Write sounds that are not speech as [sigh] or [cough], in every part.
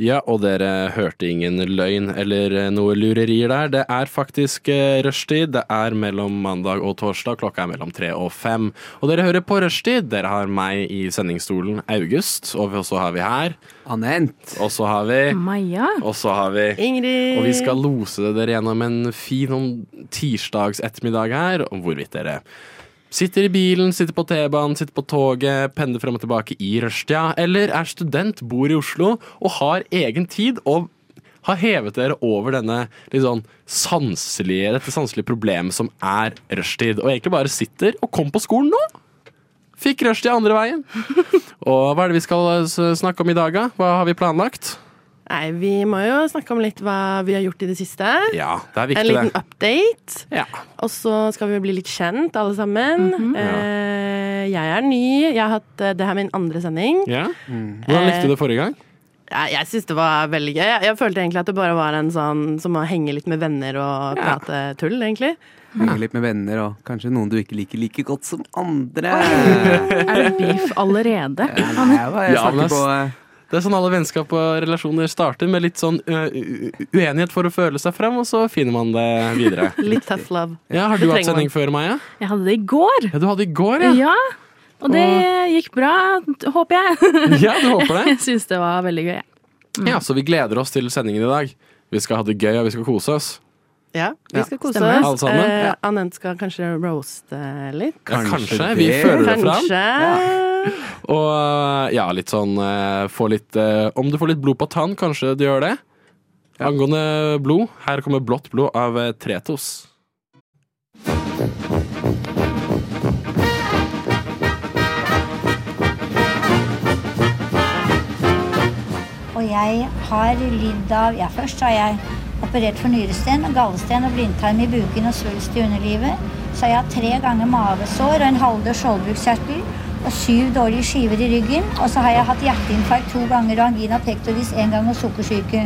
Ja, og dere hørte ingen løgn eller eh, noe lurerier der. Det er faktisk eh, rushtid. Det er mellom mandag og torsdag. Klokka er mellom tre og fem. Og dere hører på rushtid. Dere har meg i sendingsstolen August, og så har vi her Anent. Og så har vi Maja. Og så har vi Ingrid. Og vi skal lose dere gjennom en fin sånn tirsdags ettermiddag her, om hvorvidt dere sitter i bilen, sitter på T-banen, sitter på toget, pendler frem og tilbake i rushtida, eller er student, bor i Oslo og har egen tid og har hevet dere over denne sånn sanselige, dette sanselige problemet som er rushtid, og egentlig bare sitter og kom på skolen nå. Fikk rushtid andre veien. [laughs] Og hva er det vi skal s- snakke om i dag, da? Hva har vi planlagt? Nei, vi må jo snakke om litt hva vi har gjort i det siste. Ja, det er viktig en liten det. update. Ja. Og så skal vi bli litt kjent, alle sammen. eh, jeg er ny. Jeg har hatt, eh, det her er min andre sending. Ja? Hvordan likte du det forrige gang? Jeg, jeg syns det var veldig gøy. Jeg, jeg følte egentlig at det bare var en sånn som å henge litt med venner og Ja. prate tull, egentlig. Henge litt med venner og kanskje noen du ikke liker like godt som andre. [laughs] Er det beef allerede? Ja, nei, jeg, bare- jeg snakker på eh, Det er sånn alle vennskap og relasjoner starter, med litt sånn uenighet for å føle seg frem, og så finner man det videre. [laughs] Litt tough love. Ja, Har du hatt sending sending før, Maja? Jeg hadde det i går. Ja, du hadde i går, ja. Ja. Og det gikk bra, håper jeg. [laughs] Ja, du håper det? Jeg syns det var veldig gøy. Ja, Så vi gleder oss til sendingen i dag. Vi skal ha det gøy, og vi skal kose oss. Ja, vi skal kose Stemmer. oss. Eh, Ja. Anent skal kanskje roaste litt. Kanskje kanskje. Vi føler det fram. Kanskje. Og ja, litt sånn ø, Få litt ø, Om du får litt blod på tann, kanskje du gjør det? Angående blod, her kommer Blått blod av ø, Tretos. Og jeg har lidd av Ja, først har jeg operert for nyresten, gallesten og blindtarm i buken og svulst i underlivet. Så har jeg hatt tre ganger mavesår og en halvdød skjoldbruskkjertel og syv dårlige skiver i ryggen. Og så har jeg hatt hjerteinfarkt to ganger og angina pectoris én gang og sukkersyke.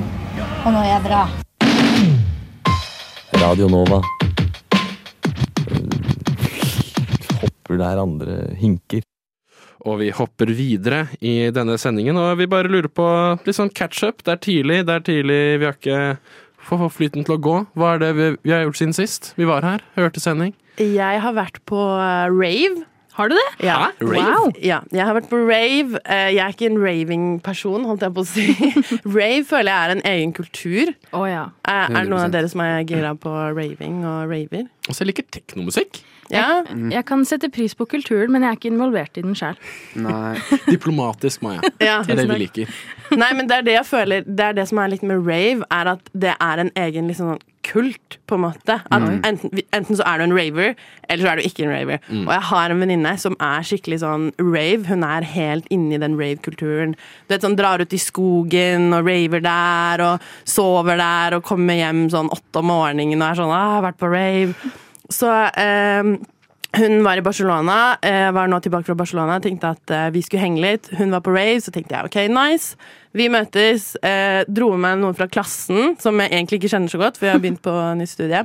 Og nå er jeg bra. Radio Nova. Hopper der andre hinker. Og vi hopper videre i denne sendingen, og vi bare lurer på litt sånn catch-up. Det er tidlig, det er tidlig, vi har ikke fått flyten til å gå. Hva er det vi, vi har gjort siden sist? Vi var her, hørte sending. Jeg har vært på eh, rave. Har du det? Ja. Hæ? Rave? Wow. Ja, jeg har vært på rave. Eh, Jeg er ikke en raving-person, holdt jeg på å si. [laughs] rave føler jeg er en egen kultur. Oh, ja. Er er det noen av dere som er gira på raving og raver? Og så jeg liker teknomusikk. Ja. Jeg kan sette pris på kulturen, men jeg er ikke involvert i den sjøl. [laughs] Diplomatisk, Maja. [laughs] ja. Det er det vi liker. [laughs] Nei, men det er det jeg føler Det er det som er litt med rave, er at det er en egen liksom sånn kult, på en måte. At enten, enten så er du en raver, eller så er du ikke en raver. Og jeg har en venninne som er skikkelig sånn rave. Hun er helt inne i den rave-kulturen. Du vet, sånn Drar ut i skogen og raver der, og sover der, og kommer hjem sånn åtte om morgenen og er sånn ah, 'Jeg har vært på rave'. Så eh, hun var i Barcelona, eh, var nå tilbake fra Barcelona, tenkte at eh, vi skulle henge litt. Hun var på rave, så tenkte jeg ok, nice. Vi møtes. Eh, dro med noen fra klassen, som jeg egentlig ikke kjenner så godt, for jeg har begynt på nytt studie.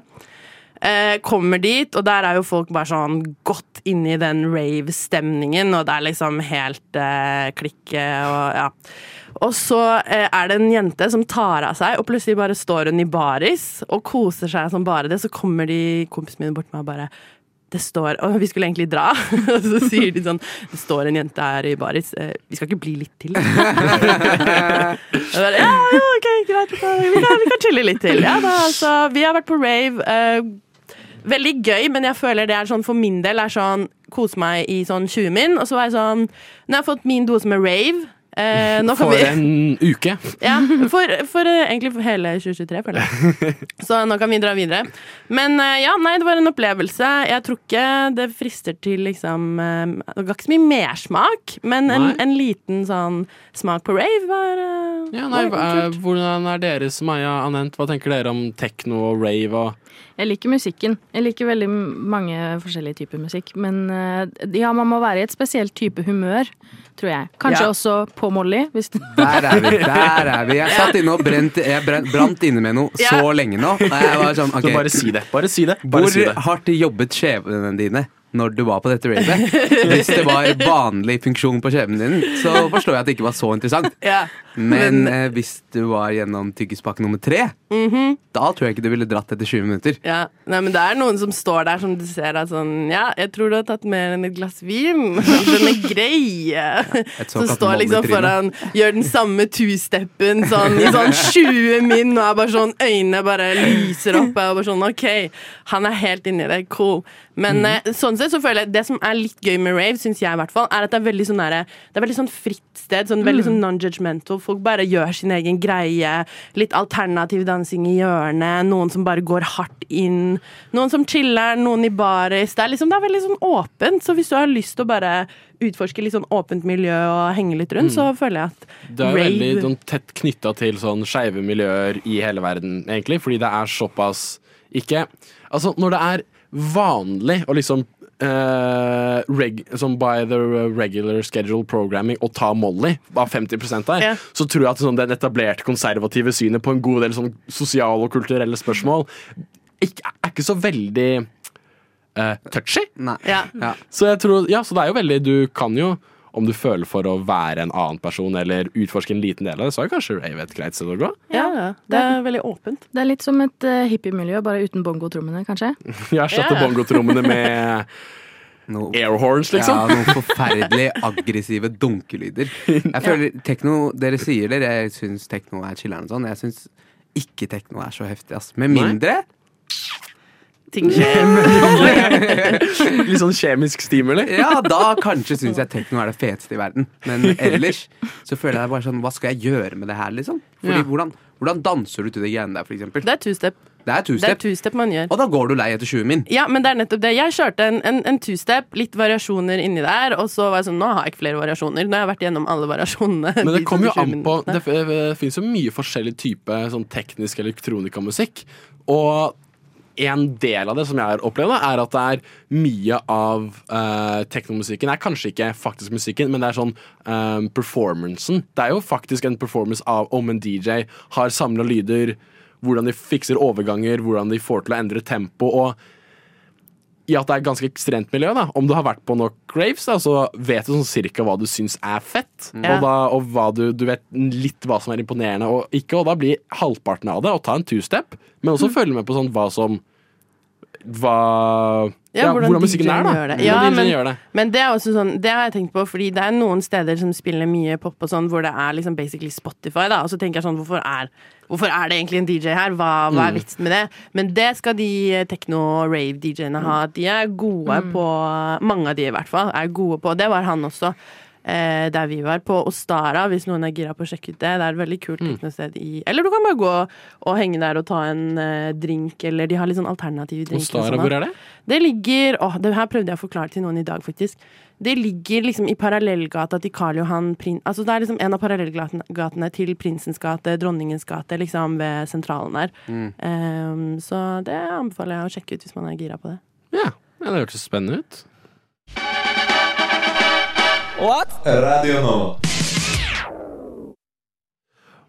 Eh, kommer dit, og der er jo folk bare sånn godt inni den rave-stemningen, og det er liksom helt eh, klikke og ja. Og så eh, er det en jente som tar av seg, og plutselig bare står hun i baris og koser seg som bare det. Så kommer de kompisene mine bort til meg og bare det står, og Vi skulle egentlig dra, [laughs] og så sier de sånn Det står en jente her i baris. Eh, vi skal ikke bli litt til? [laughs] Bare, ja, ja, ok, greit. Vi kan, vi kan chille litt til. Ja, da, altså, vi har vært på rave. eh, veldig gøy, men jeg føler det er sånn for min del er sånn kose meg i sånn 20 min. Og så var jeg sånn Nå har jeg fått min dose med rave, Eh, For vi en uke. [laughs] Ja, for, for eh, egentlig for hele 2023, føler jeg. [laughs] Så nå kan vi dra videre. Men eh, ja, nei, det var en opplevelse. Jeg tror ikke det frister til liksom eh, Det ga ikke så mye mersmak, men en, en liten sånn smak på rave var Ja, nei, var hvordan er deres, Maja Anent? Hva tenker dere om tekno og rave og Jeg liker musikken. Jeg liker veldig mange forskjellige typer musikk. Men eh, ja, man må være i et spesielt type humør, tror jeg. Kanskje Ja. også på Molly. Hvis du Der er vi. der er vi Jeg [laughs] satt inne og brent, jeg brent, brant inne med noe Ja. så lenge nå. Jeg var sånn, okay. Så bare si det. Bare si det. Bare Hvor si det. hardt jobbet skjevene dine når du var på dette ravet? [laughs] Hvis det var vanlig funksjon på skjeven din, så forstår jeg at det ikke var så interessant. [laughs] Ja. Men eh, hvis du var gjennom tyggispakke nummer tre, Mhm. da tror jeg ikke du ville dratt etter 20 minutter. Ja, nei, men det er noen som står der som du ser er sånn Ja, jeg tror du har tatt mer enn et glass vin. [laughs] Den er grei. Ja, Som står liksom foran, gjør den samme two-steppen sånn, i sånn 20 min, og er bare sånn øynene bare lyser opp. Og bare sånn, OK, han er helt inni det. Cool. Men eh, sånn sett så føler jeg det som er litt gøy med rave, syns jeg i hvert fall, er at det er veldig sånn der, Det er veldig sånn fritt sted. Sånn, veldig sånn non-judgmental. Folk bare gjør sin egen greie. Litt alternativ dansing i hjørnet. Noen som bare går hardt inn. Noen som chiller, noen i baris. Det er liksom, det er veldig sånn åpent. Så hvis du har lyst til å bare utforske litt sånn åpent miljø og henge litt rundt, så føler jeg at Det er rave veldig sånn, tett knytta til sånn skeive miljøer i hele verden, egentlig. Fordi det er såpass ikke Altså, når det er vanlig å liksom eh, reg, sånn by the regular schedule programming å ta Molly, bare 50 der, Ja. så tror jeg at sånn, den etablerte konservative synet på en god del sånn sosiale og kulturelle spørsmål ikke, er ikke så veldig uh, touchy. Nei. Ja. Ja. Så jeg tror, ja, så det er jo veldig Du kan jo, om du føler for å være en annen person eller utforske en liten del av det, så er kanskje rave et greit sted å gå. Ja, ja. Det er veldig åpent. Det er litt som et uh, hippiemiljø, bare uten bongotrommene, kanskje. [laughs] Jeg erstatter Ja. bongotrommene med [laughs] no, airhorns, ja, liksom. noen forferdelig aggressive dunkelyder. Jeg føler tekno Dere sier det, jeg syns tekno er chiller'n og sånn. Jeg syns ikke tekno er så heftig, ass. Med Nei. Ting skjer. [laughs] Litt sånn kjemisk stimuli. Ja, da kanskje syns jeg tekno er det feteste i verden. Men ellers så føler jeg bare sånn Hva skal jeg gjøre med det her, liksom? Fordi Ja. hvordan, hvordan danser du til de greiene der, for eksempel? Det er two-step. Det er two-step. man gjør. Og da går du lei etter 20 min. Ja, men det er nettopp det. Jeg kjørte en, en, en two-step, litt variasjoner inni der, og så var jeg sånn Nå har jeg ikke flere variasjoner. Nå har jeg vært gjennom alle variasjonene. Men det kommer jo an på det finnes jo mye forskjellig type sånn teknisk elektronikamusikk. Og en del av det som jeg har opplevd, da, er at det er mye av uh, teknomusikken er kanskje ikke faktisk musikken, men det er sånn um, performancen. Det er jo faktisk en performance av om en DJ har samla lyder, hvordan de fikser overganger, hvordan de får til å endre tempo. og i at det er et ganske ekstremt miljø. da Om du har vært på nok raves, da, så vet du sånn cirka hva du syns er fett. Ja. Og, da, og hva du, du vet litt hva som er imponerende og ikke. Og da blir halvparten av det å ta en two-step, men også følge med på sånn hva som Hva Ja, hvordan hvordan, musikken er, da. det. Ja, men- det. Men det er også sånn, det har jeg tenkt på, fordi det er noen steder som spiller mye pop og sånn, hvor det er liksom basically Spotify, da. Og så tenker jeg sånn, hvorfor er, hvorfor er det egentlig en DJ her? Hva, hva er vitsen med det? Men det skal de techno-rave-DJ-ene ha. De er gode på Mange av de, i hvert fall, er gode på. Det var han også. Eh, der vi var, på Ostara, hvis noen er gira på å sjekke ut det. Det er et veldig kult teknosted i Eller du kan bare gå og henge der og ta en eh, drink, eller de har litt sånn alternative drinker. Ostara, sånn, hvor er det? Det ligger åh, Det her prøvde jeg å forklare til noen i dag, faktisk. Det ligger liksom i parallellgata til Karl Johan Prin... Altså Det er liksom en av parallellgatene til Prinsens gate, Dronningens gate, liksom ved sentralen der. Ehm, så det anbefaler jeg å sjekke ut hvis man er gira på det. Ja, ja det hørtes spennende ut. Radio Nova.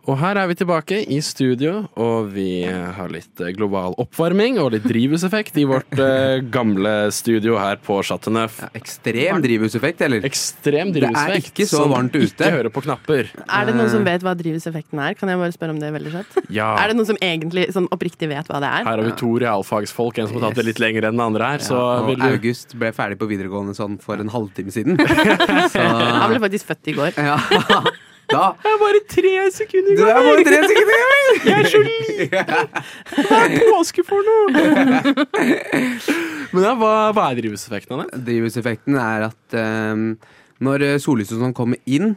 Og her er vi tilbake i studio, og vi har litt eh, global oppvarming og litt drivhuseffekt i vårt uh, gamle studio her på Chateau Neuf. Ekstrem drivhuseffekt, eller? Ekstrem Det er ikke så varmt ute. Ikke hører på knapper. Er det noen som vet hva drivhuseffekten er? Kan jeg bare spørre om det veldig kjapt? [laughs] Ja. Er det noen som egentlig sånn oppriktig vet hva det er? Her har vi to realfagsfolk, en som har tatt det litt lenger enn den andre her. Så og vil du August ble ferdig på videregående sånn for en halvtime siden. [laughs] Så Han ble faktisk født i går. ja. Da Jeg er bare tre sekunder igjen! Du er bare tre sekunder! igjen! [laughs] Jeg er så liten! Hva er [laughs] påske for noe? [laughs] Men ja, hva, hva er drivhuseffekten av det? Drivhuseffekten er at um, når eh, sollyset sånn kommer inn,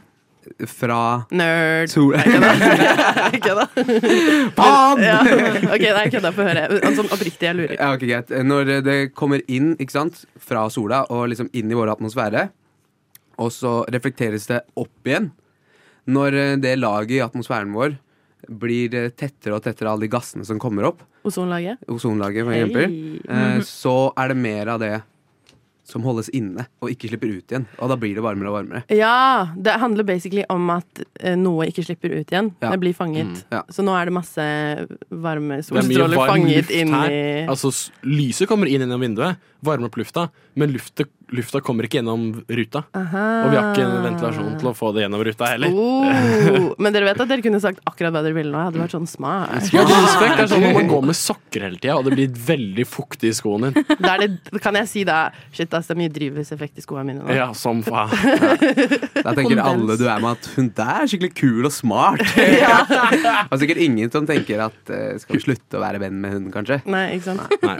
fra Nerd. sol... Jeg kødda. Faen! Ja. Ok, nei, jeg kødda. Få høre. Altså, oppriktig, jeg lurer. Ja, ok, greit. Når det kommer inn ikke sant, fra sola og liksom inn i vår atmosfære, og så reflekteres det opp igjen Når eh, det laget i atmosfæren vår blir eh, tettere og tettere av alle de gassene som kommer opp, Ozonlaget. ozonlaget for eksempel, Hey. så er det mer av det som holdes inne og ikke slipper ut igjen. Og da blir det varmere og varmere. Ja, det handler basically om at eh, noe ikke slipper ut igjen. Ja. Det blir fanget. Mm, ja. Så nå er det masse varme er solstråler varm fanget inn i Altså, lyset kommer inn gjennom vinduet, varmer opp lufta, men lufta, lufta kommer ikke gjennom ruta. Aha. Og vi har ikke ventilasjon til å få det gjennom ruta heller. Oh, men dere vet at dere kunne sagt akkurat hva dere ville nå? Jeg hadde vært sånn smart. Ja, det er er sånn når man går med sokker hele tida, og det blir veldig fuktig i skoen din. [laughs] Da er det, kan jeg si da Shit, ass, det er mye drivhuseffekt i skoene mine nå. Ja, som faen. [laughs] Da tenker alle du er med at hun der er skikkelig kul og smart. [laughs] Og sikkert ingen som tenker at eh, skal vi slutte å være venn med hun, kanskje. Nei, ikke sant? Nei.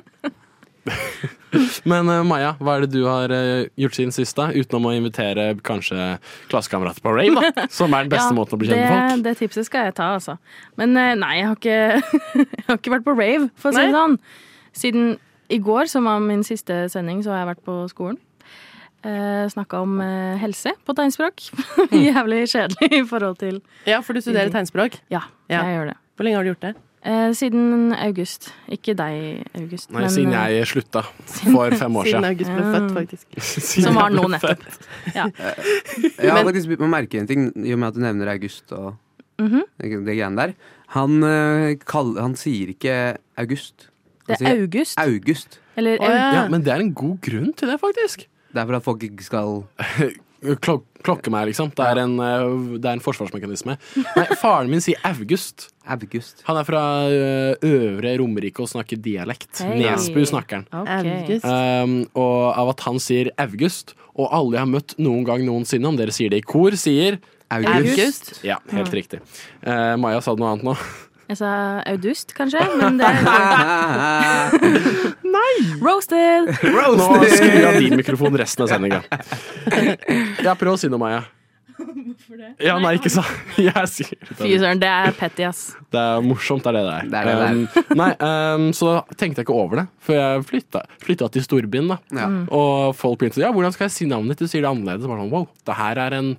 Men uh, Maja, hva er det du har uh, gjort siden sist, da? Utenom å invitere kanskje klassekamerater på rave, da. [laughs] Som er den beste måten å bli kjent med folk. det tipset skal jeg ta, altså. Men uh, nei, jeg har ikke, [laughs] jeg har ikke vært på rave, for å si Nei. det sånn. Siden i går, som var min siste sending, så har jeg vært på skolen. Uh, Snakka om eh, helse på tegnspråk. [laughs] Jævlig kjedelig i forhold til Ja, for du studerer tegnspråk. Ja, Ja. jeg gjør det. Hvor lenge har du gjort det? Eh, siden august. Ikke deg, August. Nei, men, siden eh, jeg slutta [laughs] for fem år Siden siden. August ble født, faktisk. [laughs] Som var nå nettopp. [laughs] Ja. Jeg har faktisk begynt å merke en ting, i og med at du nevner August og mm det, det greiene der. Han, eh, kall, han sier ikke August. Han Det sier er August. August. Eller oh, ja. Ja, men det er en god grunn til det, faktisk. Det er for at folk ikke skal Klok klokke meg, liksom. Det er en, eh, det er en forsvarsmekanisme. Nei, faren min sier August. August. Han er fra eh, Øvre Romerike og snakker dialekt. Hey. Nesbu snakker han. Okay. Um, og av at han sier August, og alle jeg har møtt noen gang noensinne, om dere sier det i kor, sier August. August. Ja, helt riktig. Uh, Maja sa det noe annet nå. Jeg sa August, kanskje, men det [laughs] Roasted! Nå skrur jeg av din mikrofon resten av sendinga. Ja, prøv å si noe, Maja. Hvorfor det? Ja, nei, ikke sa [laughs] Jeg sier Fy søren, det er petty, ass. Det er morsomt, det er det det er. Det er det det er. Um, nei, um, så tenkte jeg ikke over det før jeg flytta, flytta til storbyen. da Ja. Og folk begynte sånn ja, hvordan skal jeg si navnet ditt? Du sier det annerledes. Og Bare sånn, wow, det her er en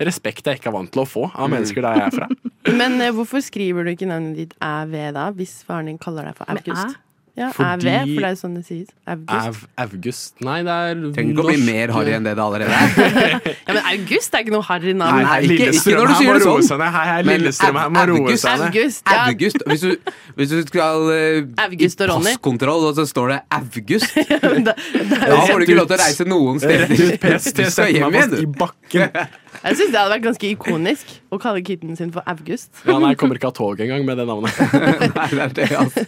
respekt jeg ikke er vant til å få av mennesker der jeg er fra. [laughs] Men eh, hvorfor skriver du ikke navnet ditt æv da, hvis faren din kaller deg for August? Ja, Fordi- æv, for det er jo sånn det sies. August. Av August. Nei, det er Trenger ikke å bli norsk- mer harry enn det det allerede er. [laughs] Ja, men August er ikke noe harry navn. Nei, Nei, ikke- ikke når du sier det sånn. seg ned. Hei, hei, Men Lillestrøm her må Au- roe August- seg ned. August. Ja. August. Hvis du, hvis du skal eh, August i Ronny. passkontroll, og så står det August [laughs] Da- Da får du ikke lov til å reise noen steder. Rett ut PST, Du skal sette hjem meg igjen, fast i du. bakken. Jeg syns det hadde vært ganske ikonisk å kalle kitten sin for August. Ja, nei, jeg kommer ikke av tog engang med det navnet. [laughs] Nei, det er det, altså.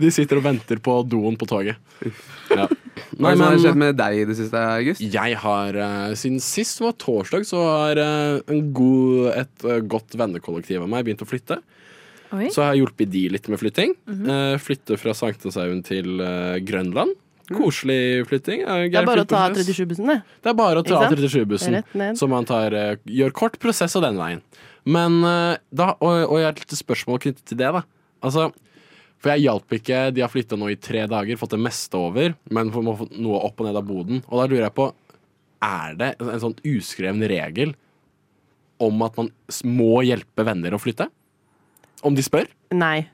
De sitter og venter på doen på toget. Ja. Hva er har skjedd med deg i det siste, August? jeg har uh, Siden sist var torsdag, så har uh, en god, et uh, godt vennekollektiv av meg begynt å flytte. Oi. Så har jeg hjulpet de litt med flytting. Eh, flytte fra Sankthanshaugen til Grønland. Koselig flytting. Eh, Det er bare å ta 37-bussen, det. Det er bare å ta 37-bussen. Rett. Så man tar, eh, gjør kort prosess av den veien. Men eh, da, og, og jeg har et lite spørsmål knyttet til det. da Altså, For jeg hjalp ikke. De har flytta nå i tre dager, fått det meste over, men må få noe opp og ned av boden. Og da lurer jeg på Er det en sånn uskreven regel om at man må hjelpe venner å flytte? Om de spør? Nei.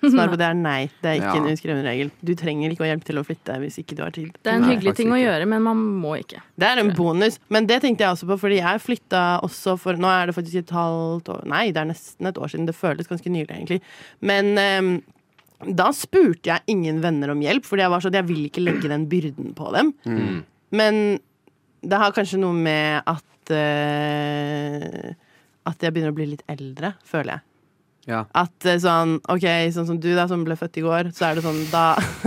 Svaret på [laughs] det er nei. Det er ikke Ja. en uskreven regel. Du trenger ikke å hjelpe til å flytte hvis ikke du har tid. Det er en Nei, hyggelig ting å gjøre, men man må ikke. Det er en bonus. Men det tenkte jeg også på, fordi jeg flytta også for Nå er det faktisk et halvt år Nei, det er nesten et år siden. Det føles ganske nylig, egentlig. Men um, da spurte jeg ingen venner om hjelp, fordi jeg var sånn Jeg vil ikke legge den byrden på dem. Mm. Men det har kanskje noe med at uh, At jeg begynner å bli litt eldre, føler jeg. Ja. At eh, sånn OK, sånn som du da, som ble født i går, så er det sånn da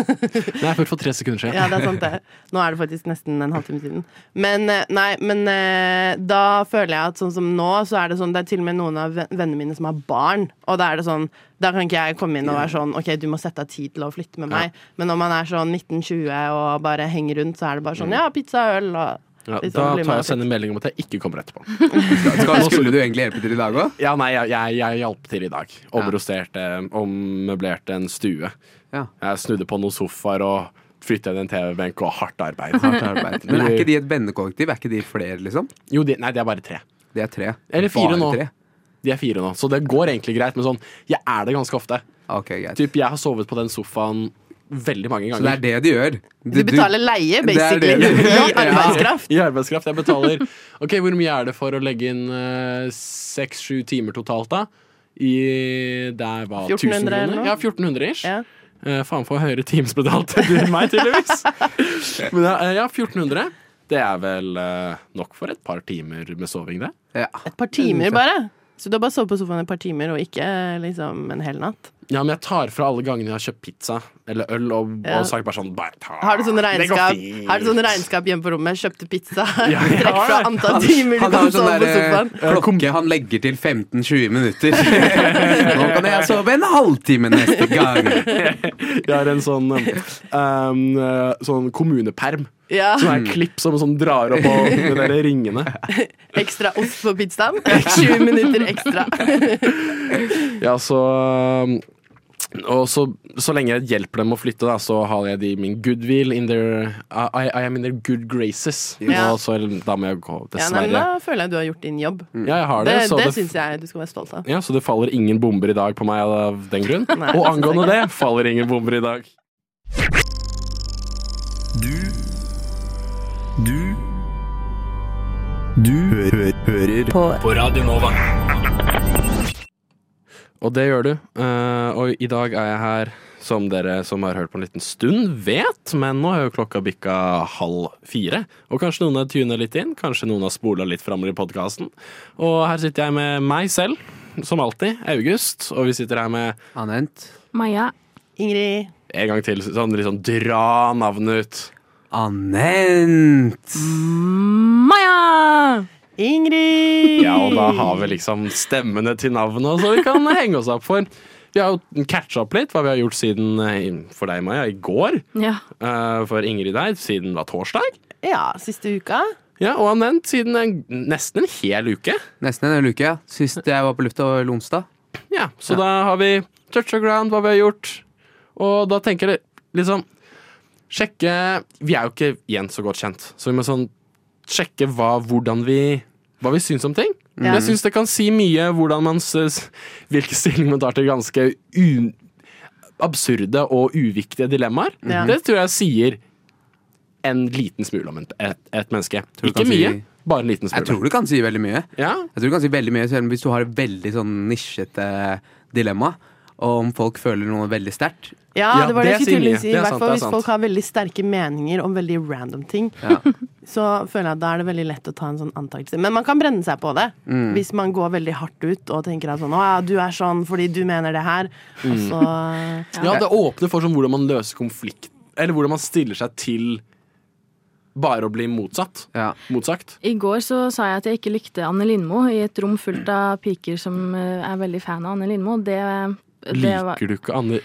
[laughs] Det er født for tre sekunder siden. Ja, det er sant det. Nå er det faktisk nesten en halvtime siden. Men eh, nei, men eh, da føler jeg at sånn som nå, så er det sånn Det er til og med noen av vennene mine som har barn, og da er det sånn Da kan ikke jeg komme inn og være sånn OK, du må sette av tid til å flytte med meg. Men når man er sånn 19-20 og bare henger rundt, så er det bare sånn Ja, pizza, og øl og Ja, da tar jeg og sender melding om at jeg ikke kommer etterpå. [laughs] Skulle du egentlig hjelpe til i dag òg? Ja, nei, jeg, jeg, jeg hjalp til i dag. Omrosterte, ommøblerte en stue. Ja. Jeg snudde på noen sofaer og flyttet inn en TV-benk og hardt arbeid. Hardt arbeid. [laughs] Men er ikke de et vennekollektiv? Er ikke de flere, liksom? Jo, de, nei, det er bare tre. De er tre. Eller fire Bare nå. Tre. De er fire nå, så det går egentlig greit. Men sånn, jeg er det ganske ofte. Ok, greit. Typ, jeg har sovet på den sofaen veldig mange ganger. Så det er det de gjør? Du betaler leie, Det er det basically. du- [laughs] Ja, Arbeidskraft. I arbeidskraft. Jeg betaler Ok, hvor mye er det for å legge inn seks-sju timer totalt, da? I Der var 1400 eller kroner? noe? Ja, 1400 ish. Ja. Uh, faen for høyere timesbetalt enn meg, tydeligvis. [laughs] Men ja, eh, ja, 1400. Det er vel uh, nok for et par timer med soving, det. Ja. Et par timer, bare. Så du har bare sovet på sofaen et par timer, og ikke liksom en hel natt? Ja, men jeg tar fra alle gangene jeg har kjøpt pizza eller øl, og, Ja. og sagt bare sånn bare ta. Har du sånn regnskap, har du sånn regnskap hjemme på rommet? Kjøpte pizza? [laughs] Ja, ja. [laughs] Trekk fra antall timer du kan sånn sove på sofaen. eh, klokke han legger til 15-20 minutter. [laughs] Nå kan jeg sove en halvtime neste gang. Jeg har en sånn, um, eh, sånn kommuneperm. Ja. Som er klipp som sånn drar opp på [laughs] de der ringene. Ekstra ost på pizzaen. [laughs] 20 minutter ekstra. Ja, så um, Og så, så lenge jeg hjelper dem å flytte, da, så har jeg de min goodwill in their I, I am in their good graces. Ja. Og så da må jeg gå, Ja, nei, da føler jeg du har gjort din jobb. Ja, jeg har det. Det, så det det, syns jeg du skal være stolt av. ja, så det faller ingen bomber i dag på meg av den grunn. Nei, Og angående det faller ingen bomber i dag. Du Du Du hø hø hører på. på Radio Nova. Og det gjør du. Eh, og i dag er jeg her, som dere som har hørt på en liten stund, vet. Men nå er jo klokka bikka halv fire. Og kanskje noen har tunet litt inn. Kanskje noen har spola litt framover i podkasten. Og her sitter jeg med meg selv, som alltid. August. Og vi sitter her med Anent. Maja. Ingrid. en gang til sånn liksom dra navnet ut. Anent! Maja! Ingrid! Ja, og da har vi liksom stemmene til navnet, så vi kan henge oss opp for. Vi har jo catcha opp litt hva vi har gjort siden eh, for deg, Maja, i går. Ja. Eh, For Ingrid der siden det var torsdag. Ja, siste uka. Ja, og Anent siden en, nesten en hel uke. Nesten en hel uke. ja. Sist jeg var på lufta, var vel onsdag. Ja, Så da har vi touch ground, hva vi har gjort. Og da tenker jeg liksom Sjekke Vi er jo ikke igjen så godt kjent, så vi må sånn sjekke hva, hvordan vi hva vi syns om ting. Ja. Jeg syns det kan si mye hvordan man s- hvilken stilling man tar til ganske un, absurde og uviktige dilemmaer. Ja. Det tror jeg sier en liten smule om et, et, et menneske. Ikke mye. si- bare en liten smule. Jeg tror du kan si veldig mye. Ja, Jeg tror du kan si veldig mye Selv om hvis du har et veldig sånn nisjete dilemma, og om folk føler noe veldig sterkt. Ja, Ja, det var det det jeg skulle til å si. I er hvert fall hvis folk har veldig sterke meninger om veldig random ting. Ja. [laughs] Så føler jeg at da er det veldig lett å ta en sånn antakelse. Men man kan brenne seg på det. Mm. Hvis man går veldig hardt ut og tenker at sånn Å ja, du er sånn fordi du mener det her. Mm. så [laughs] Ja, det åpner for sånn hvordan man løser konflikt Eller hvordan man stiller seg til bare å bli motsatt. Ja. Motsagt. I går så sa jeg at jeg ikke likte Anne Lindmo i et rom fullt av piker som eh, er veldig fan av Anne Lindmo. Det, var, Liker du ikke Anne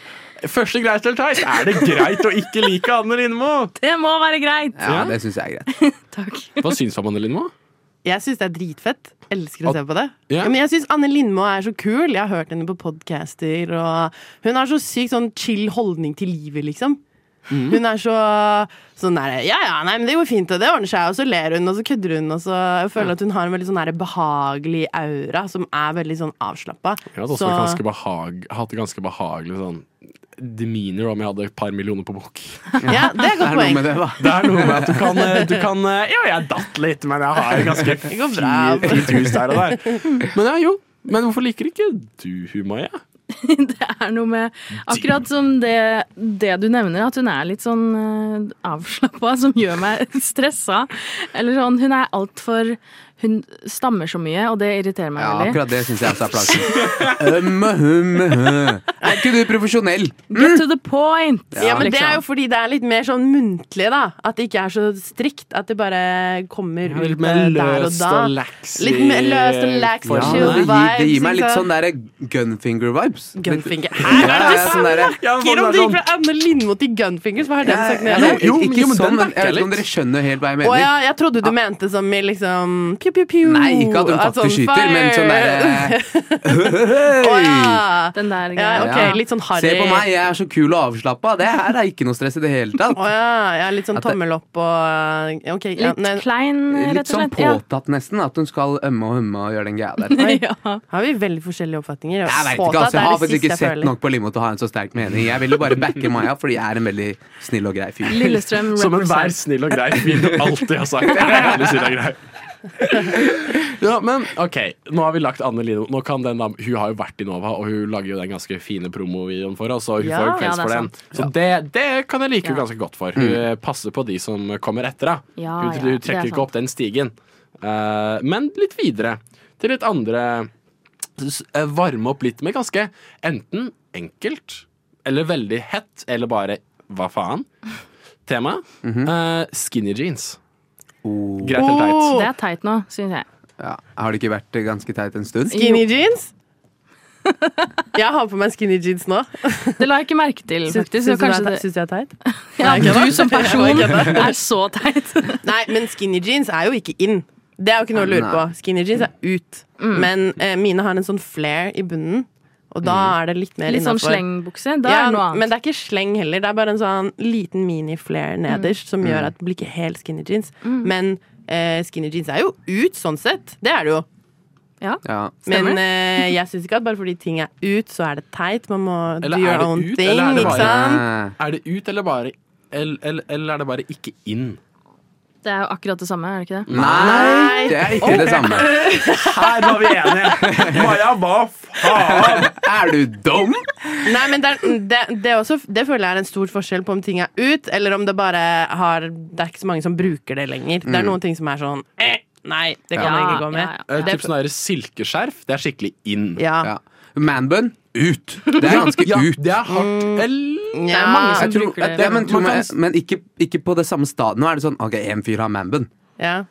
Første greit eller teit? er det greit å ikke like Anne Lindmo? det må være greit! ja, Ja. det syns jeg er greit. [laughs] Takk. Hva syns du om Anne Lindmo? Jeg syns det er dritfett. Elsker å se på det. Yeah. Ja, men jeg syns Anne Lindmo er så kul. Jeg har hørt henne på podcaster, og hun har så sykt sånn chill holdning til livet, liksom. Mhm. Hun er så sånn der Ja, ja, nei, men det går fint, og det ordner seg. Og så ler hun, og så kødder hun, og så Jeg føler at hun har en veldig sånn der behagelig aura som er veldig sånn avslappa. Jeg hadde også ganske behag, hatt det ganske behagelig sånn demeanor om jeg hadde et par millioner på bok. [laughs] Ja, det er godt poeng. med det. Det er noe med at du kan, eh, du kan eh, Ja, jeg datt litt, men jeg har ganske går bra. fint hus der og der. Men ja, jo. Men hvorfor liker ikke du hun, Maja? [laughs] Det er noe med Akkurat som det, det du nevner, at hun er litt sånn uh, avslappa, som gjør meg [laughs] stressa. Eller sånn, hun er altfor Hun stammer så mye, og det irriterer meg Ja, veldig. akkurat det syns jeg også er plagsomt. Um, hum, hum. Er ikke du profesjonell? Get to the point! Ja, men Det er jo liksom. fordi det er litt mer sånn muntlig, da. At det ikke er så strikt. At det bare kommer Ja, ut litt mer der og da. og laxy Litt mer løst og lax, form. Ja, det, gir, det gir meg litt sånn derre gunfinger-vibes. Gunfinger. Ja, Hæ, hva er det ja, du sånn snakker om? Det gikk fra Anne Lindmo til gunfingers. Hva har den sagt? Ja, ja, Jo, ikke jo, men sånn, men jeg vet ikke om dere skjønner helt hva jeg Å mener. ja, jeg trodde du mente som i liksom Pew, piu, piu. Nei, ikke at hun sånn faktisk skyter, men sånn derre [laughs] Å ja. Den der ja. okay. Litt sånn harry. Se på meg, jeg er så kul og avslappa. Det her er ikke noe stress i det hele tatt. Å ja, ja, litt sånn tommel opp og Ok, ja, Litt nei, klein, rett Litt og sånn slett. Ja. påtatt nesten, at hun skal ømme og humme og gjøre den greia der. [laughs] ja. har vi veldig forskjellige oppfatninger. Jeg vet ikke, altså, jeg har faktisk ikke sett nok på Limo til å ha en så sterk mening. Jeg ville bare backe Maja, fordi jeg er en veldig snill og grei fyr. Lillestrøm Som enhver snill og grei fyr alltid har sagt. [laughs] Jeg er veldig snill og grei. [laughs] Ja, men OK, nå har vi lagt Anne Lino. Nå kan den, da- hun har jo vært i Nova, og hun lager jo den ganske fine promovideoen for oss, og hun Ja, får jo ja, det er for den. Så det, det kan jeg like Ja. ganske godt for. Hun mm. passer på de som kommer etter henne. Ja, hun, hun er trekker ikke opp den stigen. Uh, men litt videre til litt andre eh, Varme opp litt med ganske enten enkelt eller veldig hett, eller bare hva faen? Tema uh, skinny jeans. Oh. Greit eller teit? Det er teit nå, syns jeg. Ja. Har det ikke vært ganske teit en stund? Skinny jeans? [laughs] Jeg har på meg skinny jeans nå. Det la jeg ikke merke til, Syns faktisk. syns du det kanskje er- er teit? [laughs] ja, Nei, du som [laughs] person Jeg er så teit. Nei, men skinny jeans er jo ikke in. Det er jo ikke noe å lure på. Skinny jeans er ut. Mm. Men eh, mine har en sånn flare i bunnen, og da er det litt mer Litt sånn slengbukse. Da Ja, er det noe men det er ikke sleng heller. Det er bare en sånn liten mini-flare nederst som Mm. gjør at det blir ikke helt skinny jeans. Men eh, skinny jeans er jo ut, sånn sett. Det er det jo. Ja. ja. Men eh, jeg syns ikke at bare fordi ting er ut, så er det teit. Man må Eller do your own ut, thing, eller er det ikke bare- sant? Er det ut eller bare eller, eller, eller er det bare ikke inn? Det er jo akkurat det samme, er det ikke det? Nei, det er ikke det samme. Her var vi enige! Maja, hva faen? Er du dum? Nei, men det, er, det, det, er også, det føler jeg er en stor forskjell på om ting er ut, eller om det bare har Det er ikke så mange som bruker det lenger. Det er noen ting som er sånn eh, Nei, det kan jeg ikke gå med. ja, ja. Det- Typ sånn silkeskjerf, det er skikkelig inn. Ja. Ja. Manbun ut. [laughs] Det er ganske Ja, ut. det er hardt. Mm, Det er mange som tror, bruker det. ja, men, Man kan- men ikke, ikke på det samme stedet. Nå er det sånn OK, en fyr har manbun, ja.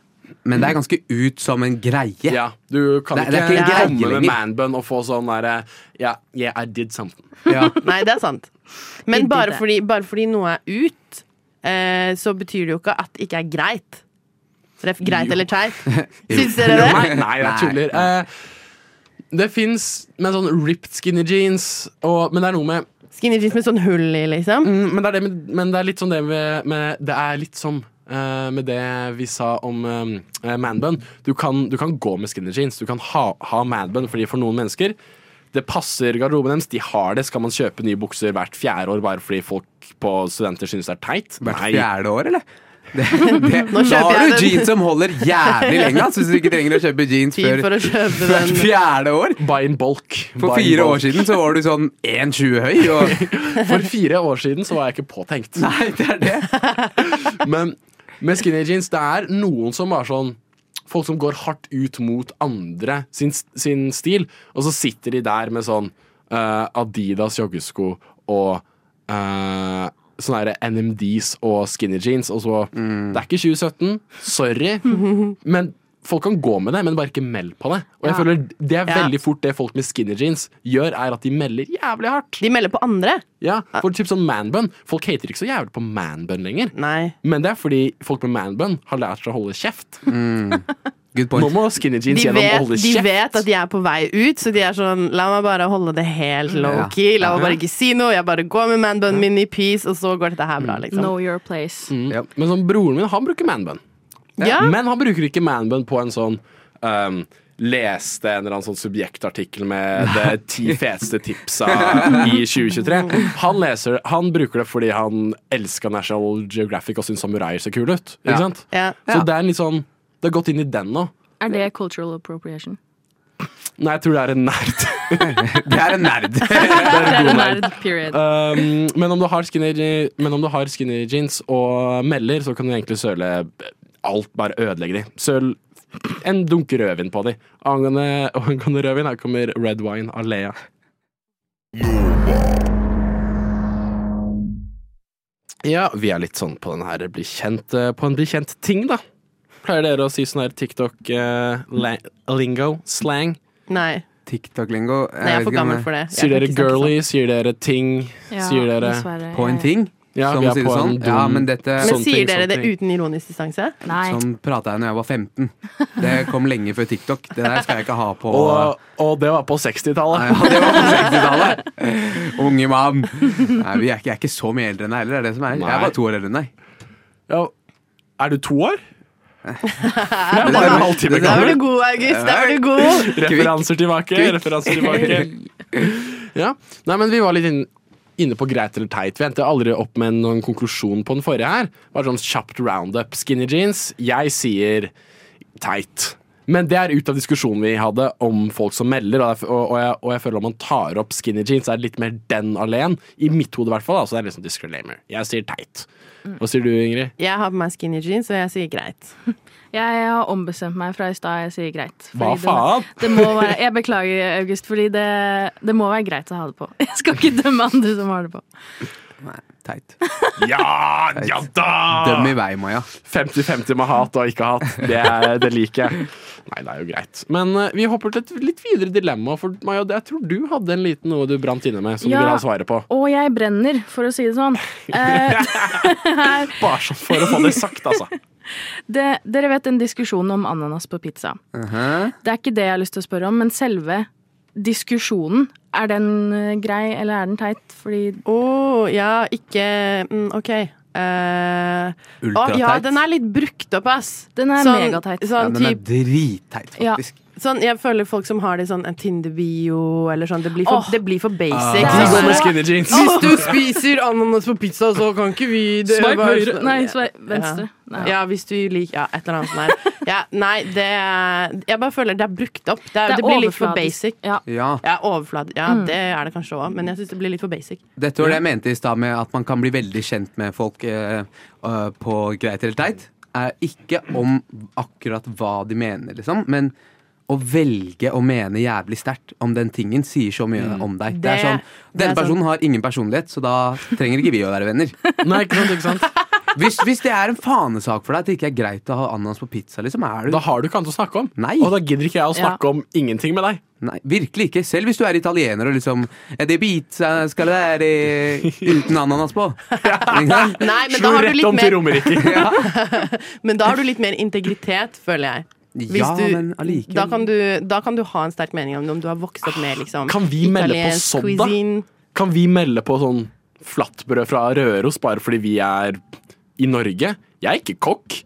men det er ganske ut som en greie. Ja, du kan Det ikke, det ikke, komme med manbun og få sånn derre ja, yeah, I did something. Ja. [laughs] Nei, det er sant. [laughs] Men bare fordi, bare fordi noe er ut, eh, så betyr det jo ikke at det ikke er greit. Ref, greit Jo. eller teit? Syns dere det? Nei, nei, jeg tuller. Eh, det fins med sånn ripped skinny jeans, og, men det er noe med Skinny jeans med sånn hull i, liksom? Mm, men, det er det med, men det er litt sånn det med, med Det er litt som uh, med det vi sa om uh, manbun. Du kan, du kan gå med skinny jeans. Du kan ha, ha manbun, fordi for noen mennesker det passer garderoben deres. De har det. Skal man kjøpe nye bukser hvert fjerde år bare fordi folk på studenter synes det er teit? Hvert fjerde år, eller? Det, det, Nå da har du den. jeans som holder jævlig lenge. Altså, hvis du ikke trenger å kjøpe jeans Tid før for å kjøpe [laughs] før den. fjerde år. Buy in bulk. For Buy fire bulk. år siden så var du sånn 1,20 høy. Og, [laughs] For fire år siden så var jeg ikke påtenkt. nei, det er det. [laughs] Men med skinny jeans, det er noen som bare sånn Folk som går hardt ut mot andre sin, sin stil, og så sitter de der med sånn uh, Adidas joggesko og uh, sånne NMDs og skinny jeans, og så Det er ikke 2017, sorry, [laughs] men folk kan gå med det, men bare ikke meld på det. Og jeg Ja. føler det er veldig fort det folk med skinny jeans gjør, er at de melder jævlig hardt. De melder på andre. Ja, for typ sånn manbun. Folk hater ikke så jævlig på manbun lenger. Nei. Men det er fordi folk med manbun har lært seg å holde kjeft. Good [laughs] Nå point. må skinny jeans De gjennom vet, holde de vet at de er på vei ut, så de er sånn La meg bare holde det helt low-key. La meg bare ikke si noe. Jeg bare går med manbunnen min i peace, og så går dette her bra, liksom. Know your place. Mm. Ja. Men sånn, broren min han bruker manbun. Ja. Men han bruker ikke manbun på en sånn um, Leste en eller annen sånn subjektartikkel med de [laughs] ti feteste tipsa i 2023. Han, leser, han bruker det fordi han elska National Geographic og syns samuraier ser kule ut. Ikke Ja. sant? Ja. Så det er en litt sånn Det har gått inn i den nå. Er det cultural appropriation? Nei, jeg tror det er en nerd. [laughs] Det er en nerd. [laughs] Det er en nerd, period. Um, men, om du har skinny, men om du har skinny jeans og melder, så kan du egentlig søle alt, bare ødelegge de. Søl en dunk rødvin på dem. Angående, angående rødvin, her kommer Red Wine av Lea. Ja, vi er litt sånn på den her bli kjent, eh, på en bli kjent-ting, da. Pleier dere å si sånn her TikTok-lingo, slang? Nei. TikTok-lingo. Nei, jeg er for gammel for det. Jeg Sier dere girly? Sier dere ting? Ja, Sier dere dessverre. På en ting? Ja, som vi er si det på en sånn? dum Ja, men dette Men sier ting, sier dere det ting. uten ironisk distanse? Nei. Sånn prata jeg når jeg var 15. Det kom lenge før TikTok. Det der skal jeg ikke ha på Og, og det var på 60-tallet. Ja, det var på 60-tallet. Unge mann. Nei, vi er ikke, jeg er ikke så mye eldre enn deg heller. Det er det som er. Jeg er bare to år eldre enn deg. Ja, er du to år? Jeg er bare en halvtime Der var du god, August. Der var du god. Referanser tilbake. Referanser tilbake. [laughs] Ja. Nei, men vi var litt inn, inne på greit eller teit. Vi endte aldri opp med noen konklusjon på den forrige her. Det var sånn kjapt roundup. Skinny jeans. Jeg sier teit. Men det er ut av diskusjonen vi hadde om folk som melder, og jeg, og, jeg, og jeg føler om man tar opp skinny jeans, er det litt mer den alene. I mitt hode, i hvert fall. Altså, det er liksom disclaimer. Jeg sier teit. Hva sier du, Ingrid? Jeg har på meg skinny jeans, og jeg sier greit. [laughs] Jeg har ombestemt meg fra i stad. Jeg sier greit. Hva faen? det- [laughs] Det må være, jeg beklager, August, fordi det, det må være greit å ha det på. [laughs] Jeg skal ikke dømme andre som har det på. Nei, teit. [laughs] Ja, ja da! Døm i vei, Maja. 50-50 med hat og ikke hat. Det, er, det liker jeg. Nei, det er jo greit. Men uh, vi hopper til et litt videre dilemma. For Maja, jeg tror du hadde en liten noe du brant inne med, som Ja. du vil ha svaret på. Og jeg brenner, for å si det sånn. [laughs] Eh, [laughs] Bare sånn for å få det sagt, altså. det, dere vet den diskusjonen om ananas på pizza. Mhm. Det er ikke det jeg har lyst til å spørre om, men selve diskusjonen. Er den eh, grei, eller er den teit? Fordi Å, ja, ikke mm, OK. Eh, å, Ultrateit. ja, den er litt brukt opp, ass. Den er Sånn- megateit. Ja, Sånn, den er dritteit, faktisk. Ja. Sånn, jeg føler folk som har det sånn en Tinder-bio eller sånn, det blir for, oh. det blir for basic. Ah. De er så- jeans. Hvis du spiser ananas på pizza, så kan ikke vi det Sveip var- høyre Nei, sveip venstre. Nei. Ja, hvis du liker Ja, et eller annet sånt. Ja, nei, det Jeg bare føler det er brukt opp. Det, er, det, Det er blir litt for basic. Ja. Ja. Ja, overflad. Ja, det er det kanskje òg, men jeg syns det blir litt for basic. Dette var det jeg mente i stad med at man kan bli veldig kjent med folk eh, eh, på greit eller teit. Er ikke om akkurat hva de mener, liksom, men å velge å mene jævlig sterkt om den tingen sier så mye om deg. Det, er Det- sånn, det er Denne personen har ingen personlighet, så da trenger ikke vi å være venner. [laughs] Nei, ikke sant, ikke sant? Hvis, hvis det er en fanesak for deg at det ikke er greit å ha ananas på pizza, liksom, er du Da har du ikke annet å snakke om. Nei. Og da gidder ikke jeg å snakke Ja. om ingenting med deg. Nei, virkelig ikke. Selv hvis du er italiener og liksom Er det pizza skal det være uten ananas på? [laughs] Ikke? Nei, men da Slo har du rett litt om til mer, Romerike. [laughs] men da har du litt mer integritet, føler jeg. Hvis Ja, du, men allikevel. da, kan du, da kan du ha en sterk mening om det, om du har vokst opp med liksom, Kan vi melde på sånn, da? Kan vi melde på sånn flatbrød fra Røros bare fordi vi er i Norge? Jeg er ikke kokk.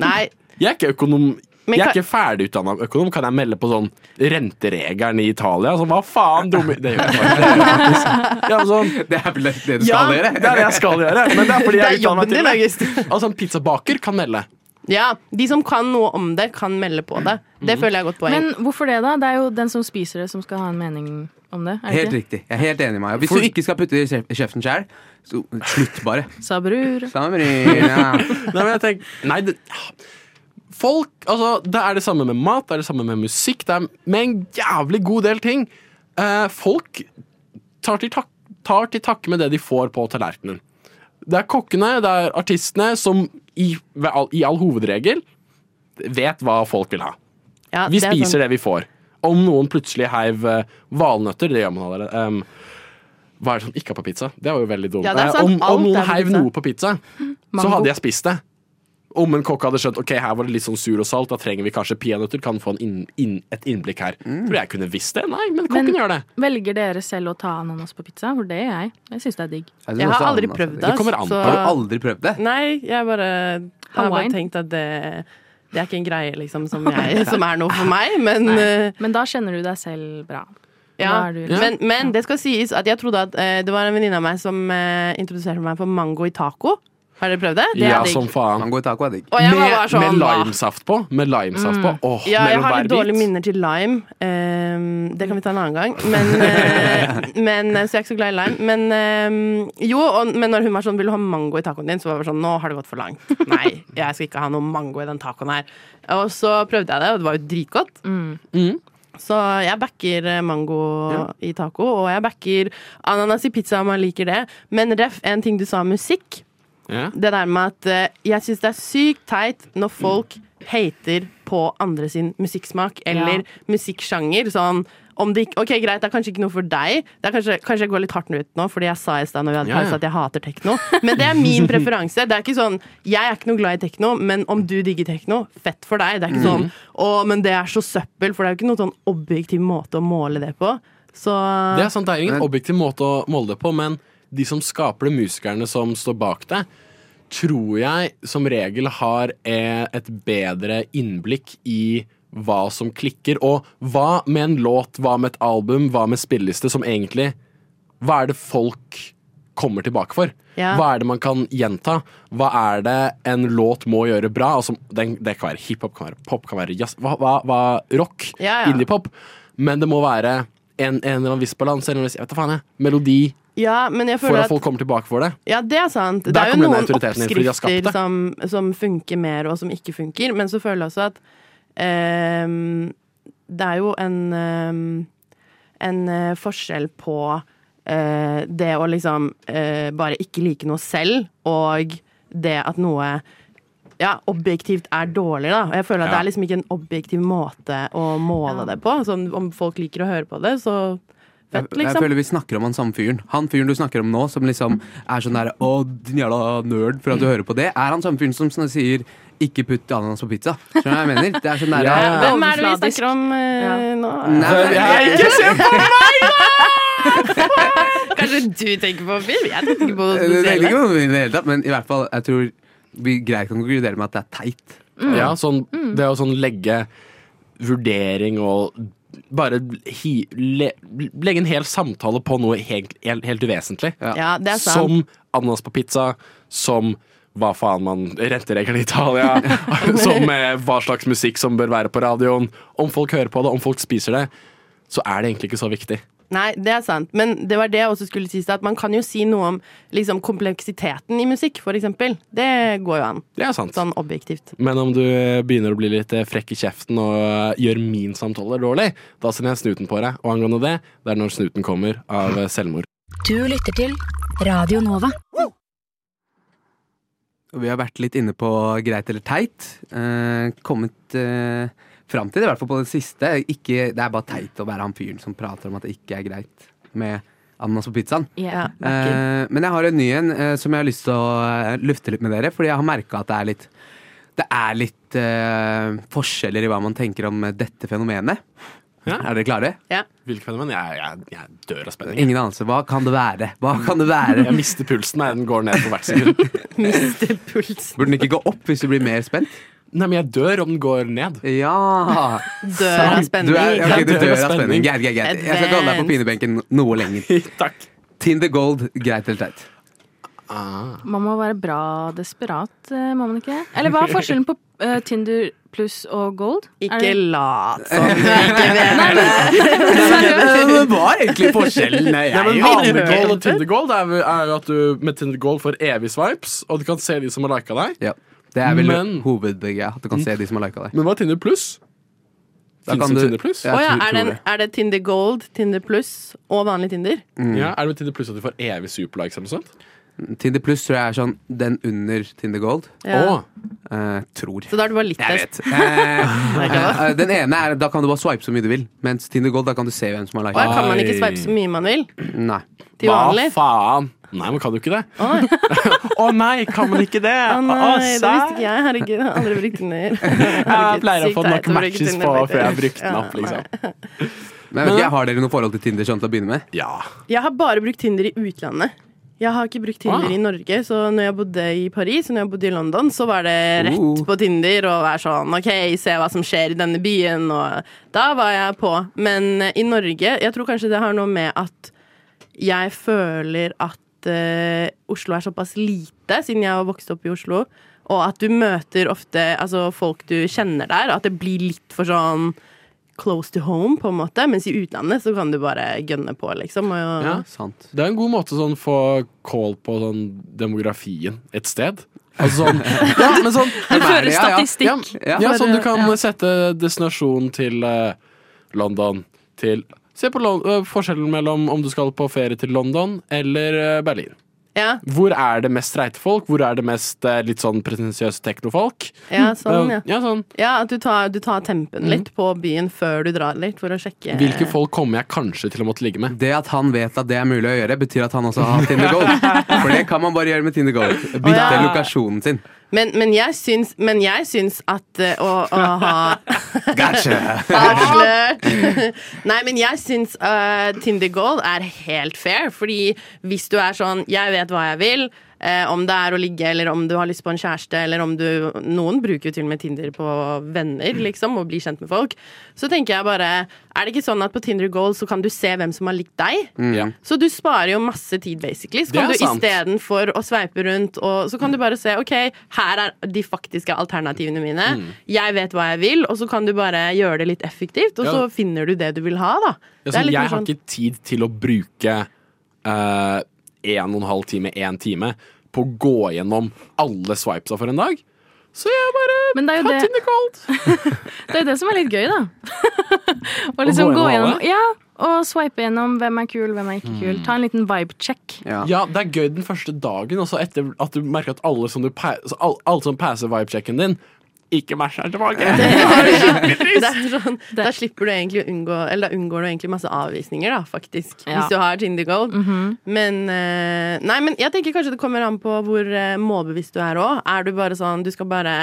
Nei, [laughs] Jeg er ikke økonom. Men Jeg er ikke ferdigutdanna økonom. Kan jeg melde på sånn renteregelen i Italia? Sånn, hva faen, dumme Det gjør jeg faktisk. [laughs] Ja, sånn, Det er vel det du Ja, gjøre? det er det jeg skal gjøre. Men det er fordi jeg er er utdanna til det. Altså, en pizzabaker kan melde. Ja, De som kan noe om det, kan melde på det. Det føler jeg er godt poeng. Men hvorfor det, da? Det er jo den som spiser det, som skal ha en mening om det. Er Helt ikke? riktig. Jeg er helt enig, Maja. Hvis For- du ikke skal putte det i kjeften sjæl, så slutt bare. [laughs] Sa bror. Sa bryr, ja. [laughs] Nei, men jeg tenker Nei, det Folk Altså, det er det samme med mat, det er det samme med musikk, det er med en jævlig god del ting. Eh, folk tar til, tak tar til takke med det de får på tallerkenen. Det er kokkene, det er artistene som i, i all hovedregel vet hva folk vil ha. Ja, Vi det er spiser sånn- det vi får. Om noen plutselig heiv eh, valnøtter, det gjør man allerede. Um, hva er det som ikke er på pizza? Det var jo veldig dumt. Ja, Eh, om, om noen heiv noe på pizza, så hadde jeg spist det. Om en kokk hadde skjønt ok, her var det litt sånn sur og salt, da trenger vi kanskje peanøtter, kan få en inn, inn, et innblikk her. Mm. Tror jeg kunne visst det. Nei, men kokken Men- gjør det. Velger dere selv å ta ananas på pizza? For det gjør jeg. Jeg syns det er digg. Jeg, Jeg har aldri ananas prøvd det. Det så-. Har du aldri prøvd det? Nei, jeg bare har bare tenkt at det, det er ikke en greie liksom, som, jeg, som er noe for meg, men uh, Men da kjenner du deg selv bra. ja. du, liksom. men, men det skal sies at jeg trodde at uh, det var en venninne av meg som uh, introduserte meg for mango i taco. Har dere prøvd det? Det Ja, er som faen. Mango i taco er digg. Jeg var Med, bare sånn, med limesaft på. Med limesaft på. Åh, Ja, jeg mellom har hver litt dårlige bit. minner til lime. Ehm, det kan vi ta en annen gang. Men, eh, [laughs] men, så jeg er ikke så glad i lime. Men ehm, jo, og, men når hun var sånn 'Vil du ha mango i tacoen din?' så var jeg bare sånn 'Nå har det gått for langt'. [laughs] Nei, jeg skal ikke ha noe mango i den tacoen her. Og så prøvde jeg det, og det var jo dritgodt. Mm. Så jeg backer eh, mango i taco, og jeg backer ananas i pizza om man liker det. Men ref, en ting du sa om musikk. Ja. Det der med at uh, jeg syns det er sykt teit når folk hater på andre sin musikksmak eller musikksjanger. Sånn om det ikke, ok, Greit, det er kanskje ikke noe for deg. Det er kanskje, kanskje jeg går litt hardt ut nå, fordi jeg sa i stad når vi hadde Ja, ja. pause at jeg hater tekno. Men det er min [laughs] preferanse. Det er ikke sånn, Jeg er ikke noe glad i tekno, men om du digger tekno, fett for deg. Det er ikke sånn å, men det er så søppel, for det er jo ikke noen sånn objektiv måte å måle det på. Så Det er sant, det er ingen objektiv måte å måle det på, men de som skaper det, musikerne som står bak det, tror jeg som regel har eh, et bedre innblikk i hva som klikker, og hva med en låt, hva med et album, hva med spilleliste, som egentlig Hva er det folk kommer tilbake for? Ja. Hva er det man kan gjenta? Hva er det en låt må gjøre bra? Altså, den, det kan være hiphop, kan være pop, kan være jazz, hva, hva, hva, rock, Ja, ja. indiepop. Men det må være en, en eller annen viss balanse, melodi, ja, men jeg for føler at at folk kommer tilbake for det. Ja, det er sant. Det Der er jo noen oppskrifter det. som, som funker mer, og som ikke funker. Men så føler jeg også at um, det er jo en um, en uh, forskjell på uh, det å liksom uh, bare ikke like noe selv, og det at noe ja, objektivt er dårlig, da. Og jeg føler at det er liksom ikke en objektiv måte å måle det på. Så om folk liker å høre på det, så Jeg, liksom. jeg føler vi snakker om han samme fyren. Han fyren du snakker om nå, som liksom er sånn der Å, din jævla nerd for at du hører på det, er han samme fyren som sier ikke putt ananas på pizza. Skjønner du hva jeg mener? Det er sånn der, Ja, ja. Hvem er det vi snakker om eh, nå? Nei, jeg, ikke se på meg [laughs] Kanskje du tenker på film? Jeg tenker ikke på noe Det er spesielt. ikke noe det hele tatt, men i hvert fall, jeg tror vi greit kan konkludere med at det er teit. Ja, sånn, det å sånn legge vurdering og bare hi, le, legge en hel samtale på noe helt, helt, helt uvesentlig. Ja, det er sant. Som ananas på pizza, som hva faen man renteregler i Italia, [laughs] som eh, hva slags musikk som bør være på radioen. Om folk hører på det, om folk spiser det, så er det egentlig ikke så viktig. Nei, det er sant. Men det var det jeg også skulle si. At man kan jo si noe om liksom, kompleksiteten i musikk, for eksempel. Det går jo an. Det er sant. Sånn objektivt. Men om du eh, begynner å bli litt eh, frekk i kjeften og eh, gjør min samtale dårlig, da sender jeg snuten på deg. Og angående det, det er når snuten kommer av selvmord. Du lytter til Radio Nova. Og vi har vært litt inne på greit eller teit. Eh, kommet eh, fram til det, i hvert fall på det siste. Ikke, det er bare teit å være han fyren som prater om at det ikke er greit med ananas på pizzaen. Yeah. Eh, men jeg har en ny en eh, som jeg har lyst til å eh, lufte litt med dere, fordi jeg har merka at det er litt det er litt eh, forskjeller i hva man tenker om dette fenomenet. Ja. Er dere klare? ja. Hvilket fenomen? Jeg, jeg, jeg dør av spenning. Ingen anelse. Hva kan det være? Hva kan det være? Jeg mister pulsen når den går ned for hvert sekund. [laughs] Mister pulsen. Burde den ikke gå opp hvis du blir mer spent? Nei, men jeg dør om den går ned. Ja! [laughs] Dør av Du, er, okay, du dør av spenning. spenning. Greit, greit, greit. Jeg skal ikke holde deg på pinebenken noe lenger. [laughs] Takk. Tinder Gold, greit eller teit? Man må være bra desperat, eh, må man ikke? Eller hva er forskjellen på uh, Tinder pluss og gold? Ikke det- lat som [laughs] du ikke vet det. Var egentlig forskjellen. Nei, men vil Vanlig gold og. Tinder gold er, er at du med Tinder gold får evig swipes, og du kan se de som har lika deg. Ja, det er vel Men- hovedgreia. At du kan se de som har lika deg. Men hva er Tinder pluss? Fins det Tinder pluss? Ja. Å ja, er, det, er det Tinder Gold, Tinder Pluss og vanlig Tinder? Ja, er det med Tinder pluss at du får evig superlikes eller noe sånt? Tinder Pluss tror jeg er sånn den under Tinder Gold. Ja. Oh. Eh, tror. Så da er du bare litt Jeg test. vet. Eh, [laughs] eh, den ene er da kan du bare swipe så mye du vil. Mens Tinder Gold, da kan du se hvem som har liket. kan man ikke swipe så mye man vil. Nei. Til hva faen? Nei, men kan du ikke det? Å nei, [laughs] nei, kan man ikke det? å nei, det visste ikke jeg. Herregud, jeg har aldri brukt Tinder. [laughs] Jeg pleier å få nok matches på før jeg har brukt den opp, liksom. Men jeg Har dere noe forhold til Tinder sånn til å begynne med? Ja. Jeg har bare brukt Tinder i utlandet. Jeg har ikke brukt Tinder Ah. i Norge, så når jeg bodde i Paris og når jeg bodde i London, så var det rett uh. på Tinder og være sånn OK, se hva som skjer i denne byen, og da var jeg på. Men i Norge Jeg tror kanskje det har noe med at jeg føler at at eh, Oslo er såpass lite, siden jeg har vokst opp i Oslo, og at du møter ofte altså, folk du kjenner der, at det blir litt for sånn close to home, på en måte. Mens i utlandet så kan du bare gønne på, liksom. Og, Ja. Sant. Det er en god måte å sånn, få call på sånn demografien et sted. Altså sånn [laughs] Ja, men sånn [laughs] Du fører ja, ja. statistikk. Ja, ja, sånn du kan sette destinasjonen til uh, London til Se på Lon eh, forskjellen mellom om du skal på ferie til London eller eh, Berlin. Ja, Hvor er det mest streite folk? Hvor er det mest eh, litt sånn pretensiøse teknofolk? ja, sånn, ja. Ja, sånn. Ja, at du tar, du tar tempen litt på byen før du drar litt, for å sjekke Hvilke folk kommer jeg kanskje til å måtte ligge med? Det at han vet at det er mulig å gjøre, betyr at han også har Tinder Gold. [laughs] For det kan man bare gjøre med Tinder Gold. Bytte oh, ja. lokasjonen sin. Men, men, jeg syns, men jeg syns at eh, å, å ha [laughs] Gotcha! Avslørt! [laughs] Nei, men jeg syns uh, Tinder Gold er helt fair. Fordi hvis du er sånn 'jeg vet hva jeg vil', eh, om det er å ligge, eller om du har lyst på en kjæreste, eller om du Noen bruker jo til og med Tinder på venner, liksom, og blir kjent med folk. Så tenker jeg bare Er det ikke sånn at på Tinder Goal så kan du se hvem som har likt deg? Ja. Så du sparer jo masse tid, basically. Så kan du istedenfor å sveipe rundt, og så kan du bare se OK, her er de faktiske alternativene mine. Mm. Jeg vet hva jeg vil, og så kan du bare gjøre det litt effektivt, og Ja. så finner du det du vil ha, da. Ja, Det litt jeg har sånn- ikke tid til å bruke eh, en og en halv time, én time, på å gå gjennom alle swipesa for en dag. Så jeg bare Men det er jo det, [laughs] det, er jo det som er litt gøy, da. [laughs] Å liksom gå gjennom Ja, og swipe gjennom hvem er kul, hvem er ikke kul. Ta en liten vibe-check. Ja. Ja, det er gøy den første dagen, og så etter at du merker at alle som, du pa alle, alle som passer vibe-checken din, ikke tilbake. [laughs] det er sånn, Da slipper du egentlig å unngå Eller da unngår du egentlig masse avvisninger, da, faktisk. Ja. Hvis du har Tinder Gold. Mhm. Men eh, Nei, men jeg tenker kanskje det kommer an på hvor eh, målbevisst du er òg. Er du bare sånn du skal bare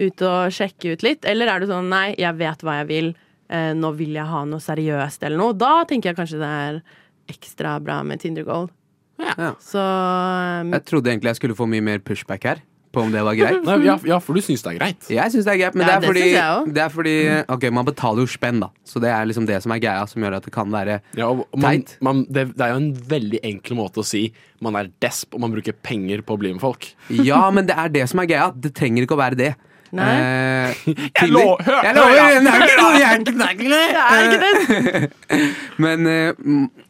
ut og sjekke ut litt, eller er du sånn nei, jeg vet hva jeg vil, eh, nå vil jeg ha noe seriøst eller noe. Da tenker jeg kanskje det er ekstra bra med Tinder Gold. Ja. Så um, Jeg trodde egentlig jeg skulle få mye mer pushback her, på om det var greit. Nei, ja, ja, for du syns det er greit. Jeg syns det er greit, men Ja, det, det er fordi, jeg også. det er fordi Ok, man betaler jo spenn, da. Så det er liksom det som er greia, som gjør at det kan være Ja, man, Teit. man, det, det er jo en veldig enkel måte å si man er desp og man bruker penger på å bli med folk. Ja, men det er det som er greia. Det trenger ikke å være det. Nei. Eh, [laughs] Jeg hør- jeg lover! Det er det det! [laughs] Men eh,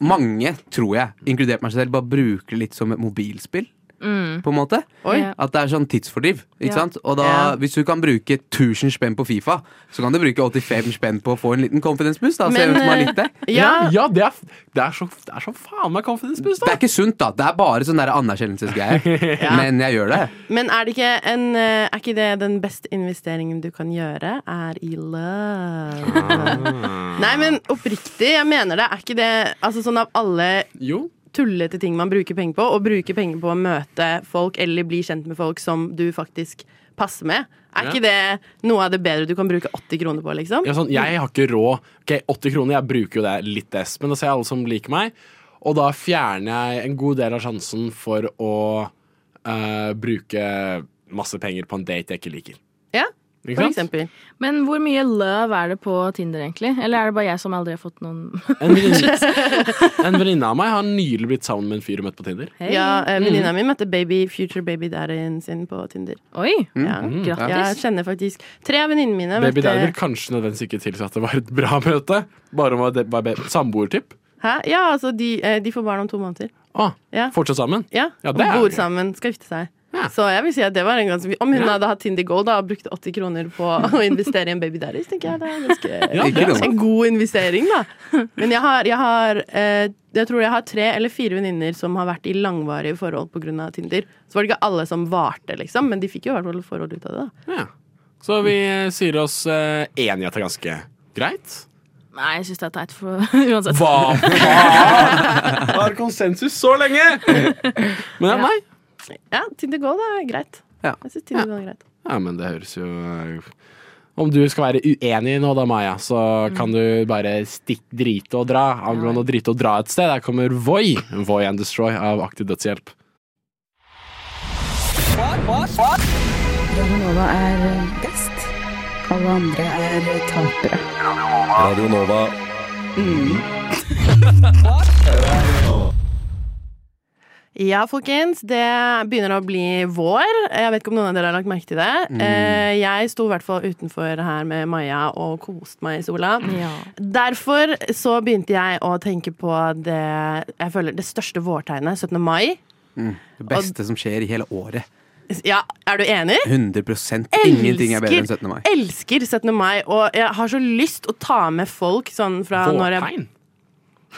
mange, tror jeg, inkludert meg selv, bare bruker det litt som et mobilspill. På en måte. Oi. At det er sånn tidsfordriv. Ikke Ja. sant? Og da, Ja. hvis du kan bruke 1000 spenn på Fifa, så kan du bruke 85 spenn på å få en liten confidence boost. Da, Men, hvem som har eh, likt. Ja, ja det, er, det, er så, det er så faen meg confidence boost, Det er ikke sunt, da. Det er bare sånn anerkjennelsesgreier. [laughs] Ja. Men jeg gjør det. Men er det ikke en eh, Er ikke det den beste investeringen du kan gjøre? Er i love. Ah. Nei, men oppriktig, jeg mener det. Er ikke det Altså sånn av alle Jo. Tullete ting man bruker penger på, å bruke penger på å møte folk eller bli kjent med folk som du faktisk passer med, er Ja. ikke det noe av det bedre du kan bruke 80 kroner på, liksom? Ja, sånn, jeg har ikke råd. Ok, 80 kroner, jeg bruker jo det litt Espen. men da ser jeg alle som liker meg. Og da fjerner jeg en god del av sjansen for å uh, bruke masse penger på en date jeg ikke liker. Ja, for sant? eksempel. Men hvor mye love er det på Tinder, egentlig? Eller er det bare jeg som aldri har fått noen [laughs] [laughs] En venninne av meg har nylig blitt sammen med en fyr hun møtte på Tinder. Hey. Ja, Venninna Mm. Venninna mi møtte baby, future baby daddyen sin på Tinder. Oi! Ja. Mm, Grattis. Jeg kjenner faktisk tre av venninnene mine. Baby møtte- Daddy vil kanskje nødvendigvis ikke tilsi at det var et bra møte. Bare om det var samboertipp. Hæ? Ja, altså, de, eh, de får barn om to måneder. Å, Ja. fortsatt sammen? Ja, Ja, og det bor sammen, skal gifte seg. Ja. Så jeg vil si at det var en ganske Om hun Ja. hadde hatt Tinder Gold da, og brukt 80 kroner på [laughs] å investere i en baby daddy, tenker jeg det er ganske Ja, det er en god investering, da. Men jeg har, jeg har eh, Jeg tror jeg har tre eller fire venninner som har vært i langvarige forhold pga. Tinder. Så var det ikke alle som varte, liksom, men de fikk jo i hvert fall forhold ut av det. da Ja. Så vi sier oss eh, enige at det er ganske greit. Nei, jeg syns det er teit, for [laughs] uansett. Hva [laughs] faen? Har konsensus så lenge! Men ja, Ja. nei. Ja, Tinder det er greit. Ja. Jeg syns Tinder Gold er greit. Ja, men det høres jo eh, Om du skal være uenig nå da, Maja, så kan du bare stikk drite og dra. Angående å drite og dra et sted, der kommer Voi. Voi and Destroy av Aktiv Dødshjelp. Radio Nova er best. Alle andre er tapere. Radio Nova. [laughs] [laughs] Ja, folkens. Det begynner å bli vår. Jeg vet ikke om noen av dere har lagt merke til det. Mm. Eh, Jeg sto i hvert fall utenfor her med Maja og koste meg i sola. Ja. Derfor så begynte jeg å tenke på det jeg føler det største vårtegnet, 17. mai. Mm. Det beste som skjer i hele året. Ja, Er du enig? 100% Ingenting er bedre enn 17. mai. Elsker 17. mai, og jeg har så lyst å ta med folk sånn fra når jeg Vårtegn?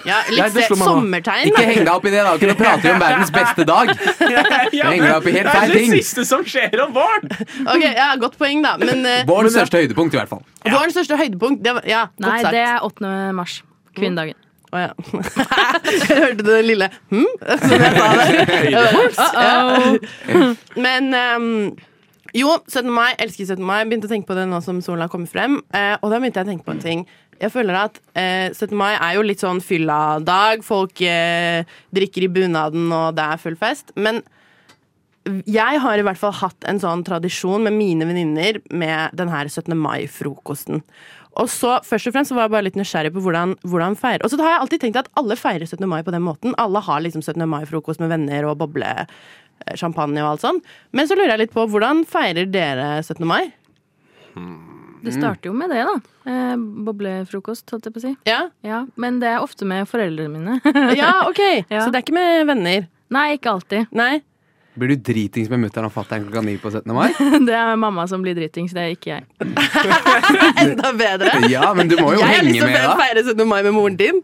Ja, Ja, litt det nå. sommertegn. Ikke heng deg opp i det, da. Ikke nå prater vi om verdens beste dag. [laughs] Du henger deg opp i helt feil ting. siste som skjer om våren! [laughs] Ok, ja, Godt poeng, da. Men uh, Vårens største høydepunkt, i hvert fall. vårens største høydepunkt det var, Ja, godt Nei, sagt. det er 8. mars. Kvinnedagen. Å ja. [laughs] Hørte du det lille hm? Som jeg sa der? Ja. Men um, jo, 17. mai. Elsker 17. mai. Begynte å tenke på det nå som sola kommer frem. Uh, og da begynte jeg å tenke på en ting. Jeg føler at eh, 17. mai er jo litt sånn fylla-dag. Folk eh, drikker i bunaden, og det er full fest. Men jeg har i hvert fall hatt en sånn tradisjon med mine venninner med den her 17. mai-frokosten. Og så først og fremst var jeg bare litt nysgjerrig på hvordan, hvordan feire. Og så har jeg alltid tenkt at alle feirer 17. mai på den måten. Alle har liksom 17. mai-frokost med venner og boble, eh, champagne og alt sånn. Men så lurer jeg litt på hvordan feirer dere 17. mai? Det starter jo med det, da. Eh, boblefrokost, holdt jeg på å si. Ja, Ja, men det er ofte med foreldrene mine. [laughs] ja ok. [laughs] Ja. Så det er ikke med venner? Nei, ikke alltid. Nei? Blir du dritings med mutter'n og fatter'n klokka ni på 17. mai? [laughs] Det er mamma som blir dritings, det er ikke jeg. Enda bedre! Ja, men du må jo Jeg har lyst henge til å feire 17. mai med moren din.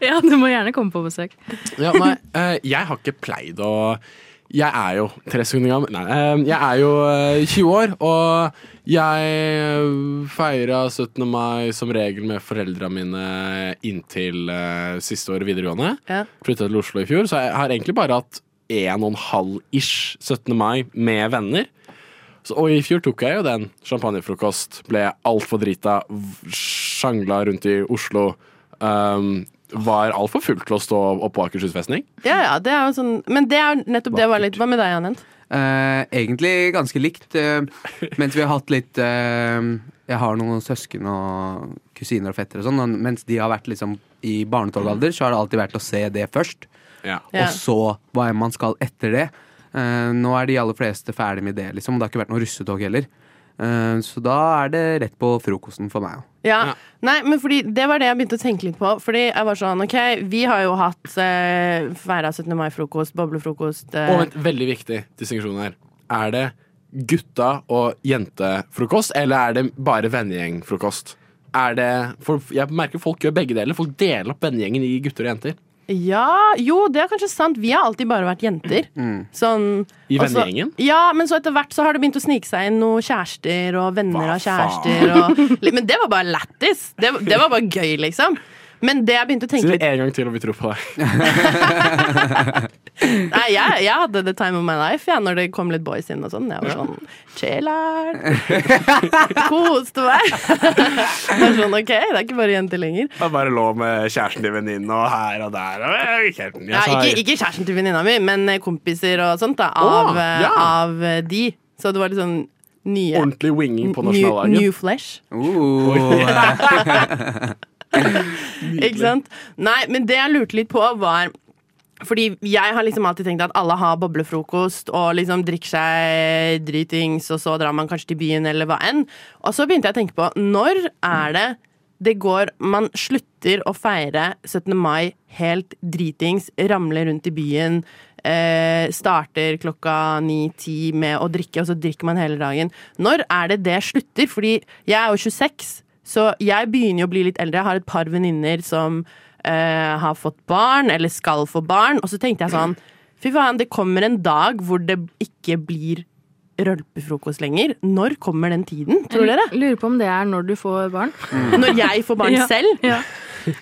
Ja, du må gjerne komme på besøk. Ja, nei, eh, jeg har ikke pleid å Jeg er jo tre sekunder gammel. Nei, eh, jeg er jo eh, 20 år, og jeg feira 17. mai som regel med foreldra mine inntil eh, siste året videregående. Ja. Flytta til Oslo i fjor, så jeg har egentlig bare hatt en og en halv ish 17. mai med venner. Så, og i fjor tok jeg jo den champagnefrokost. Ble altfor drita, sjangla rundt i Oslo. Um, var altfor fullt til å stå oppå på Akershus festning. Ja, ja, det er jo sånn Men det er nettopp det var litt Hva med deg, Anent? Eh, egentlig ganske likt. eh, mens vi har hatt litt eh, Jeg har noen søsken og kusiner og fettere og sånn. og Mens de har vært liksom i barnetogalder, så har det alltid vært å se det først. Ja. Ja. Og så hva enn man skal etter det. Eh, nå er de aller fleste ferdig med det, liksom. Det har ikke vært noe russetog heller. Eh, så da er det rett på frokosten for meg òg. Ja. Ja. Nei, men fordi det var det jeg begynte å tenke litt på. Fordi jeg var sånn, ok, vi har jo hatt eh, feira 17. mai-frokost, boblefrokost eh, Og vent, veldig viktig distinksjon her. Er det gutta- og jentefrokost, eller er det bare vennegjengfrokost? Er det, for jeg merker folk gjør begge deler. Folk deler opp vennegjengen i gutter og jenter. Ja, jo, det er kanskje sant. Vi har alltid bare vært jenter. Sånn I vennegjengen? Ja, men så etter hvert så har det begynt å snike seg inn noen kjærester og venner Hva av kjærester. Og, [laughs] men det var bare lættis. Det, det var bare gøy, liksom. Men det jeg begynte å Si tenke det litt en gang til, om vi tror på deg. [laughs] Nei, jeg, jeg hadde the time of my life ja, når det kom litt boys inn og sånn. Jeg var sånn chiller'n. [laughs] Koste meg. Jeg var sånn, ok, det er ikke bare jenter lenger. Jeg bare lå med kjæresten til venninna og her og der. Og jeg, jeg, Ja, ikke, ikke kjæresten til venninna mi, men kompiser og sånt da, av, oh, ja. av de. Så det var litt sånn nye Ordentlig winging på new, nasjonaldagen. new flesh. [laughs] Ikke sant? Nei, men det jeg lurte litt på, var fordi jeg har liksom alltid tenkt at alle har boblefrokost og liksom drikker seg dritings, og så drar man kanskje til byen eller hva enn. Og så begynte jeg å tenke på når er det det går Man slutter å feire 17. mai helt dritings, ramler rundt i byen, eh, starter klokka ni-ti med å drikke, og så drikker man hele dagen. Når er det det slutter? Fordi jeg er jo 26, så jeg begynner jo å bli litt eldre. Jeg har et par venninner som eh, har fått barn, eller skal få barn. Og så tenkte jeg sånn Fy faen, det kommer en dag hvor det ikke blir rølpefrokost lenger. Når kommer den tiden, tror dere? Jeg lurer på om det er når du får barn. Når jeg får barn [laughs] Ja. selv? Ja.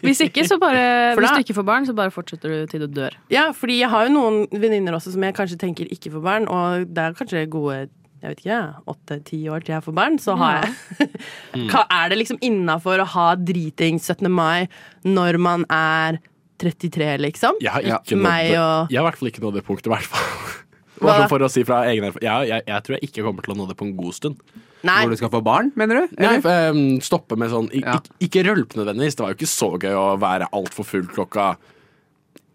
Hvis ikke, så bare [laughs] da, Hvis du ikke får barn, så bare fortsetter du til du dør. Ja, fordi jeg har jo noen venninner også som jeg kanskje tenker ikke får barn, og det er kanskje gode jeg vet ikke, åtte-ti år til jeg får barn, så har jeg [laughs] Hva Er det liksom innafor å ha driting 17. mai når man er 33, liksom? Jeg har, Ja. ikke nå Meg og- jeg har i hvert fall ikke nådd det punktet, i hvert fall. [laughs] For å si fra egen erfaring. Jeg, jeg, jeg tror jeg ikke kommer til å nå det på en god stund. Nei. Hvor du skal få barn, mener du? Nei, Eller? um, stoppe med sånn ik Ja. ik Ikke rølpe nødvendigvis. Det var jo ikke så gøy å være altfor full klokka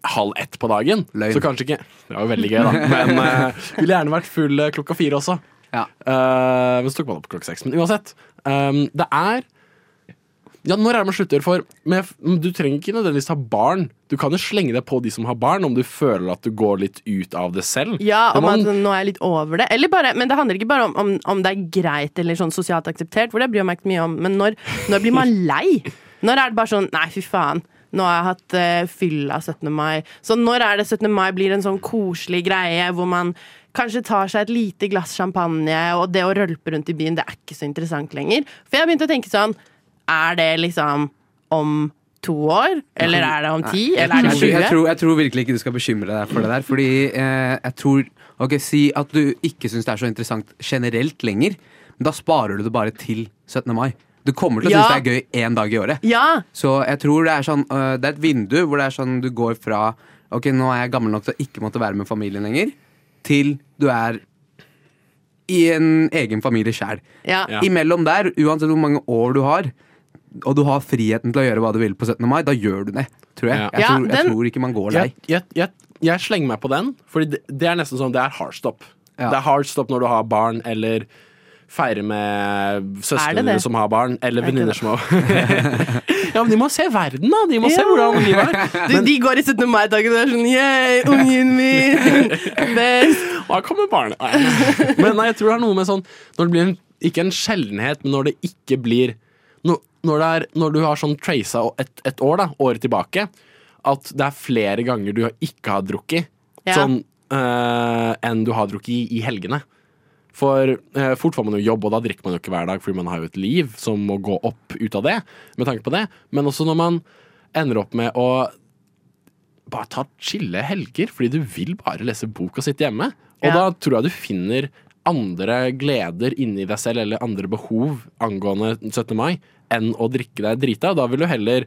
halv ett på dagen. Løgn. Så kanskje ikke Det var jo veldig gøy, da. [laughs] Men uh, ville gjerne vært full eh, klokka fire også. Ja. Uh, men så tok man opp klokka seks. Men uansett. um, det er Ja, når er det man slutter? For med, du trenger ikke nødvendigvis ha barn. Du kan jo slenge deg på de som har barn, om du føler at du går litt ut av det selv. Ja, om man- at nå er jeg litt over det. Eller bare, men det handler ikke bare om, om, om det er greit eller sånn sosialt akseptert, for det bryr jeg meg ikke mye om. Men når, når blir man [laughs] lei? Når er det bare sånn Nei, fy faen. Nå har jeg hatt uh, fylla 17. mai. Så når er det 17. mai blir en sånn koselig greie hvor man kanskje tar seg et lite glass champagne, og det å rølpe rundt i byen, det er ikke så interessant lenger. For jeg har begynt å tenke sånn Er det liksom om to år? Eller er det om ti? Eller er det tror- jeg, tror, jeg tror virkelig ikke du skal bekymre deg for det der. Fordi eh, jeg tror Ok, Si at du ikke syns det er så interessant generelt lenger. Men da sparer du det bare til 17. mai. Du kommer til å Ja. synes det er gøy én dag i året. Ja. Så jeg tror det er sånn øh, Det er et vindu hvor det er sånn du går fra Ok, nå er jeg gammel nok til å ikke måtte være med familien lenger, til du er i en egen familie sjæl. Ja. Ja. Imellom der, uansett hvor mange år du har, og du har friheten til å gjøre hva du vil på 17. mai, da gjør du det. Tror jeg. Ja. Jeg, tror, jeg tror ikke man går lei. jeg, jeg, jeg, jeg slenger meg på den, for det, det er nesten sånn Det er hardstop. Ja. Det er hardstop når du har barn, eller feirer med dine som har barn, eller Er venninner som har [laughs] Ja, men de må se verden, da! De må se Ja. hvordan livet er. Du, de går i 17. mai-dagen og er sånn Yeah, ungen min! [laughs] Best! Da kommer barnet. Men nei, jeg tror det er noe med sånn Når det blir en, ikke en sjeldenhet, men når det ikke blir Når, når, er, når du har sånn traca et, et år, da, året tilbake, at det er flere ganger du ikke har drukket Ja. sånn øh, enn du har drukket i, i helgene. For eh, fort får man jo jobb, og da drikker man jo ikke hver dag, fordi man har jo et liv som må gå opp ut av det. med tanke på det. Men også når man ender opp med å bare ta chille helger, fordi du vil bare lese bok og sitte hjemme. Og Ja. da tror jeg du finner andre gleder inni deg selv, eller andre behov angående 17. mai, enn å drikke deg drita. Da vil du heller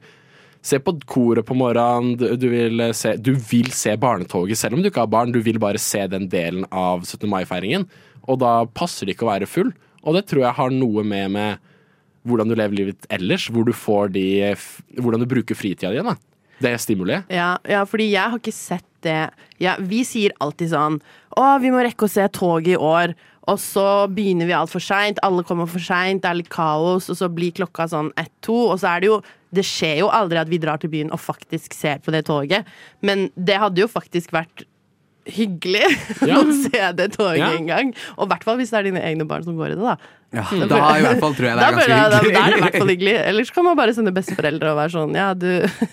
se på koret på morgenen, du, vil se, du vil se barnetoget selv om du ikke har barn. Du vil bare se den delen av 17. mai-feiringen. Og da passer det ikke å være full. Og det tror jeg har noe med med hvordan du lever livet ellers, hvor du får de, hvordan du bruker fritida di. Det stimuliet. Ja, ja, fordi jeg har ikke sett det ja, Vi sier alltid sånn Å, vi må rekke å se toget i år. Og så begynner vi altfor seint, alle kommer for seint, det er litt kaos, og så blir klokka sånn ett-to, og så er det jo Det skjer jo aldri at vi drar til byen og faktisk ser på det toget, men det hadde jo faktisk vært hyggelig [laughs] Ja. å se det toget Ja. en gang. Og i hvert fall hvis det er dine egne barn som går i det, da. Ja, da i hvert fall tror jeg det er ganske jeg- ganske Da, da er det i hvert fall hyggelig. hyggelig. Ellers kan man bare sende besteforeldre og være sånn Ja, du,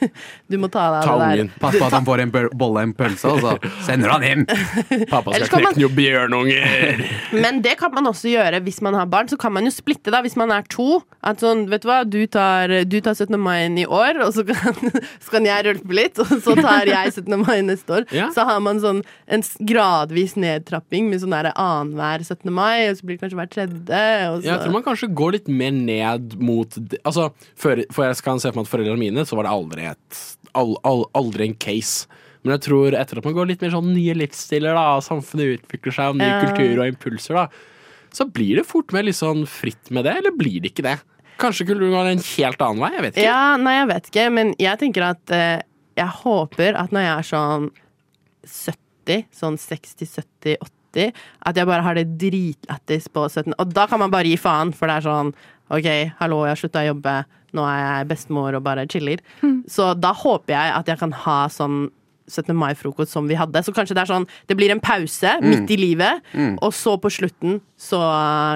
[laughs] du må ta deg Ta av det ungen. der. Pass på at han får en bolle og en pølse, og så sender han hjem. [laughs] Pappa skal kan man- knekke noen bjørnunger. [laughs] Men det kan man også gjøre hvis man har barn. Så kan man jo splitte, da, hvis man er to. At sånn, vet du hva, du tar, du tar 17. mai i år, og så kan, så kan jeg rølpe litt, og så tar jeg 17. mai neste år. Ja. Så har man sånn en gradvis nedtrapping med sånn der annenhver 17. mai, og så blir det kanskje hver tredje. Og så. Jeg tror man kanskje går litt mer ned mot Altså, før, for jeg kan se for meg at foreldrene mine, så var det aldri et all, all, Aldri en case. Men jeg tror etter at man går litt mer sånn nye livsstiler, da, samfunnet utvikler seg, og ny Ja. kultur og impulser, da, så blir det fort mer litt sånn fritt med det, eller blir det ikke det? Kanskje kulturen går en helt annen vei? Jeg vet ikke. Ja, nei, jeg vet ikke, men jeg tenker at eh, jeg håper at når jeg er sånn 70, sånn 60-70-80, at jeg bare har det dritlættis på 17. Og da kan man bare gi faen, for det er sånn OK, hallo, jeg har slutta å jobbe, nå er jeg bestemor og bare chiller. Så da håper jeg at jeg kan ha sånn 17. mai-frokost som vi hadde. Så kanskje det er sånn Det blir en pause midt i livet, og så på slutten så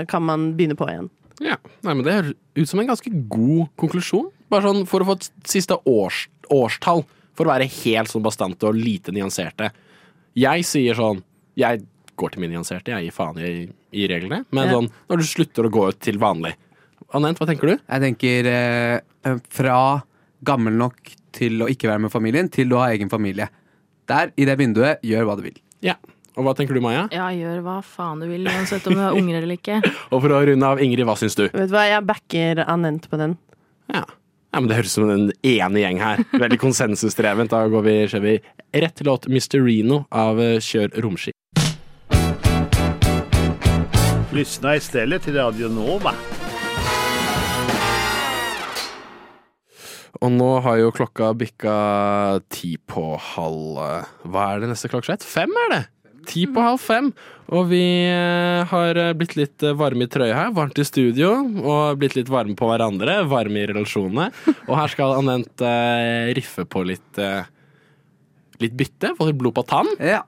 kan man begynne på igjen. Ja, nei, men Det høres ut som en ganske god konklusjon. Bare sånn For å få et siste års, årstall, for å være helt sånn bastante og lite nyanserte. Jeg sier sånn Jeg går til min nyanserte, jeg gir faen i, i reglene. Men Ja. sånn når du slutter å gå ut til vanlig. Anent, hva tenker du? Jeg tenker eh, fra gammel nok til å ikke være med familien, til å ha egen familie. Der, i det vinduet, gjør hva du vil. Ja. Og hva tenker du, Maja? Ja, gjør hva faen du vil, uansett om du har unger eller ikke. [laughs] Og for å runde av, Ingrid, hva syns du? Vet du hva, jeg backer Anent på den. Ja. ja, men Det høres ut som en ene gjeng her. Veldig [laughs] konsensusdrevent. Da går vi, kjører vi rett til låt Mr. Reno av eh, Kjør romski. Lyssna istället till Radio Nova. Og nå har jo klokka bikka ti på halv eh, Hva er det neste klokkeslett? Fem, er det? Ti på halv fem. Og vi eh, har eh, blitt litt varme i trøya her, varmt i studio, og blitt litt varme på hverandre, varme i relasjonene. Og her skal Anette riffe på litt Litt bytte, få litt blod på tann. Ja,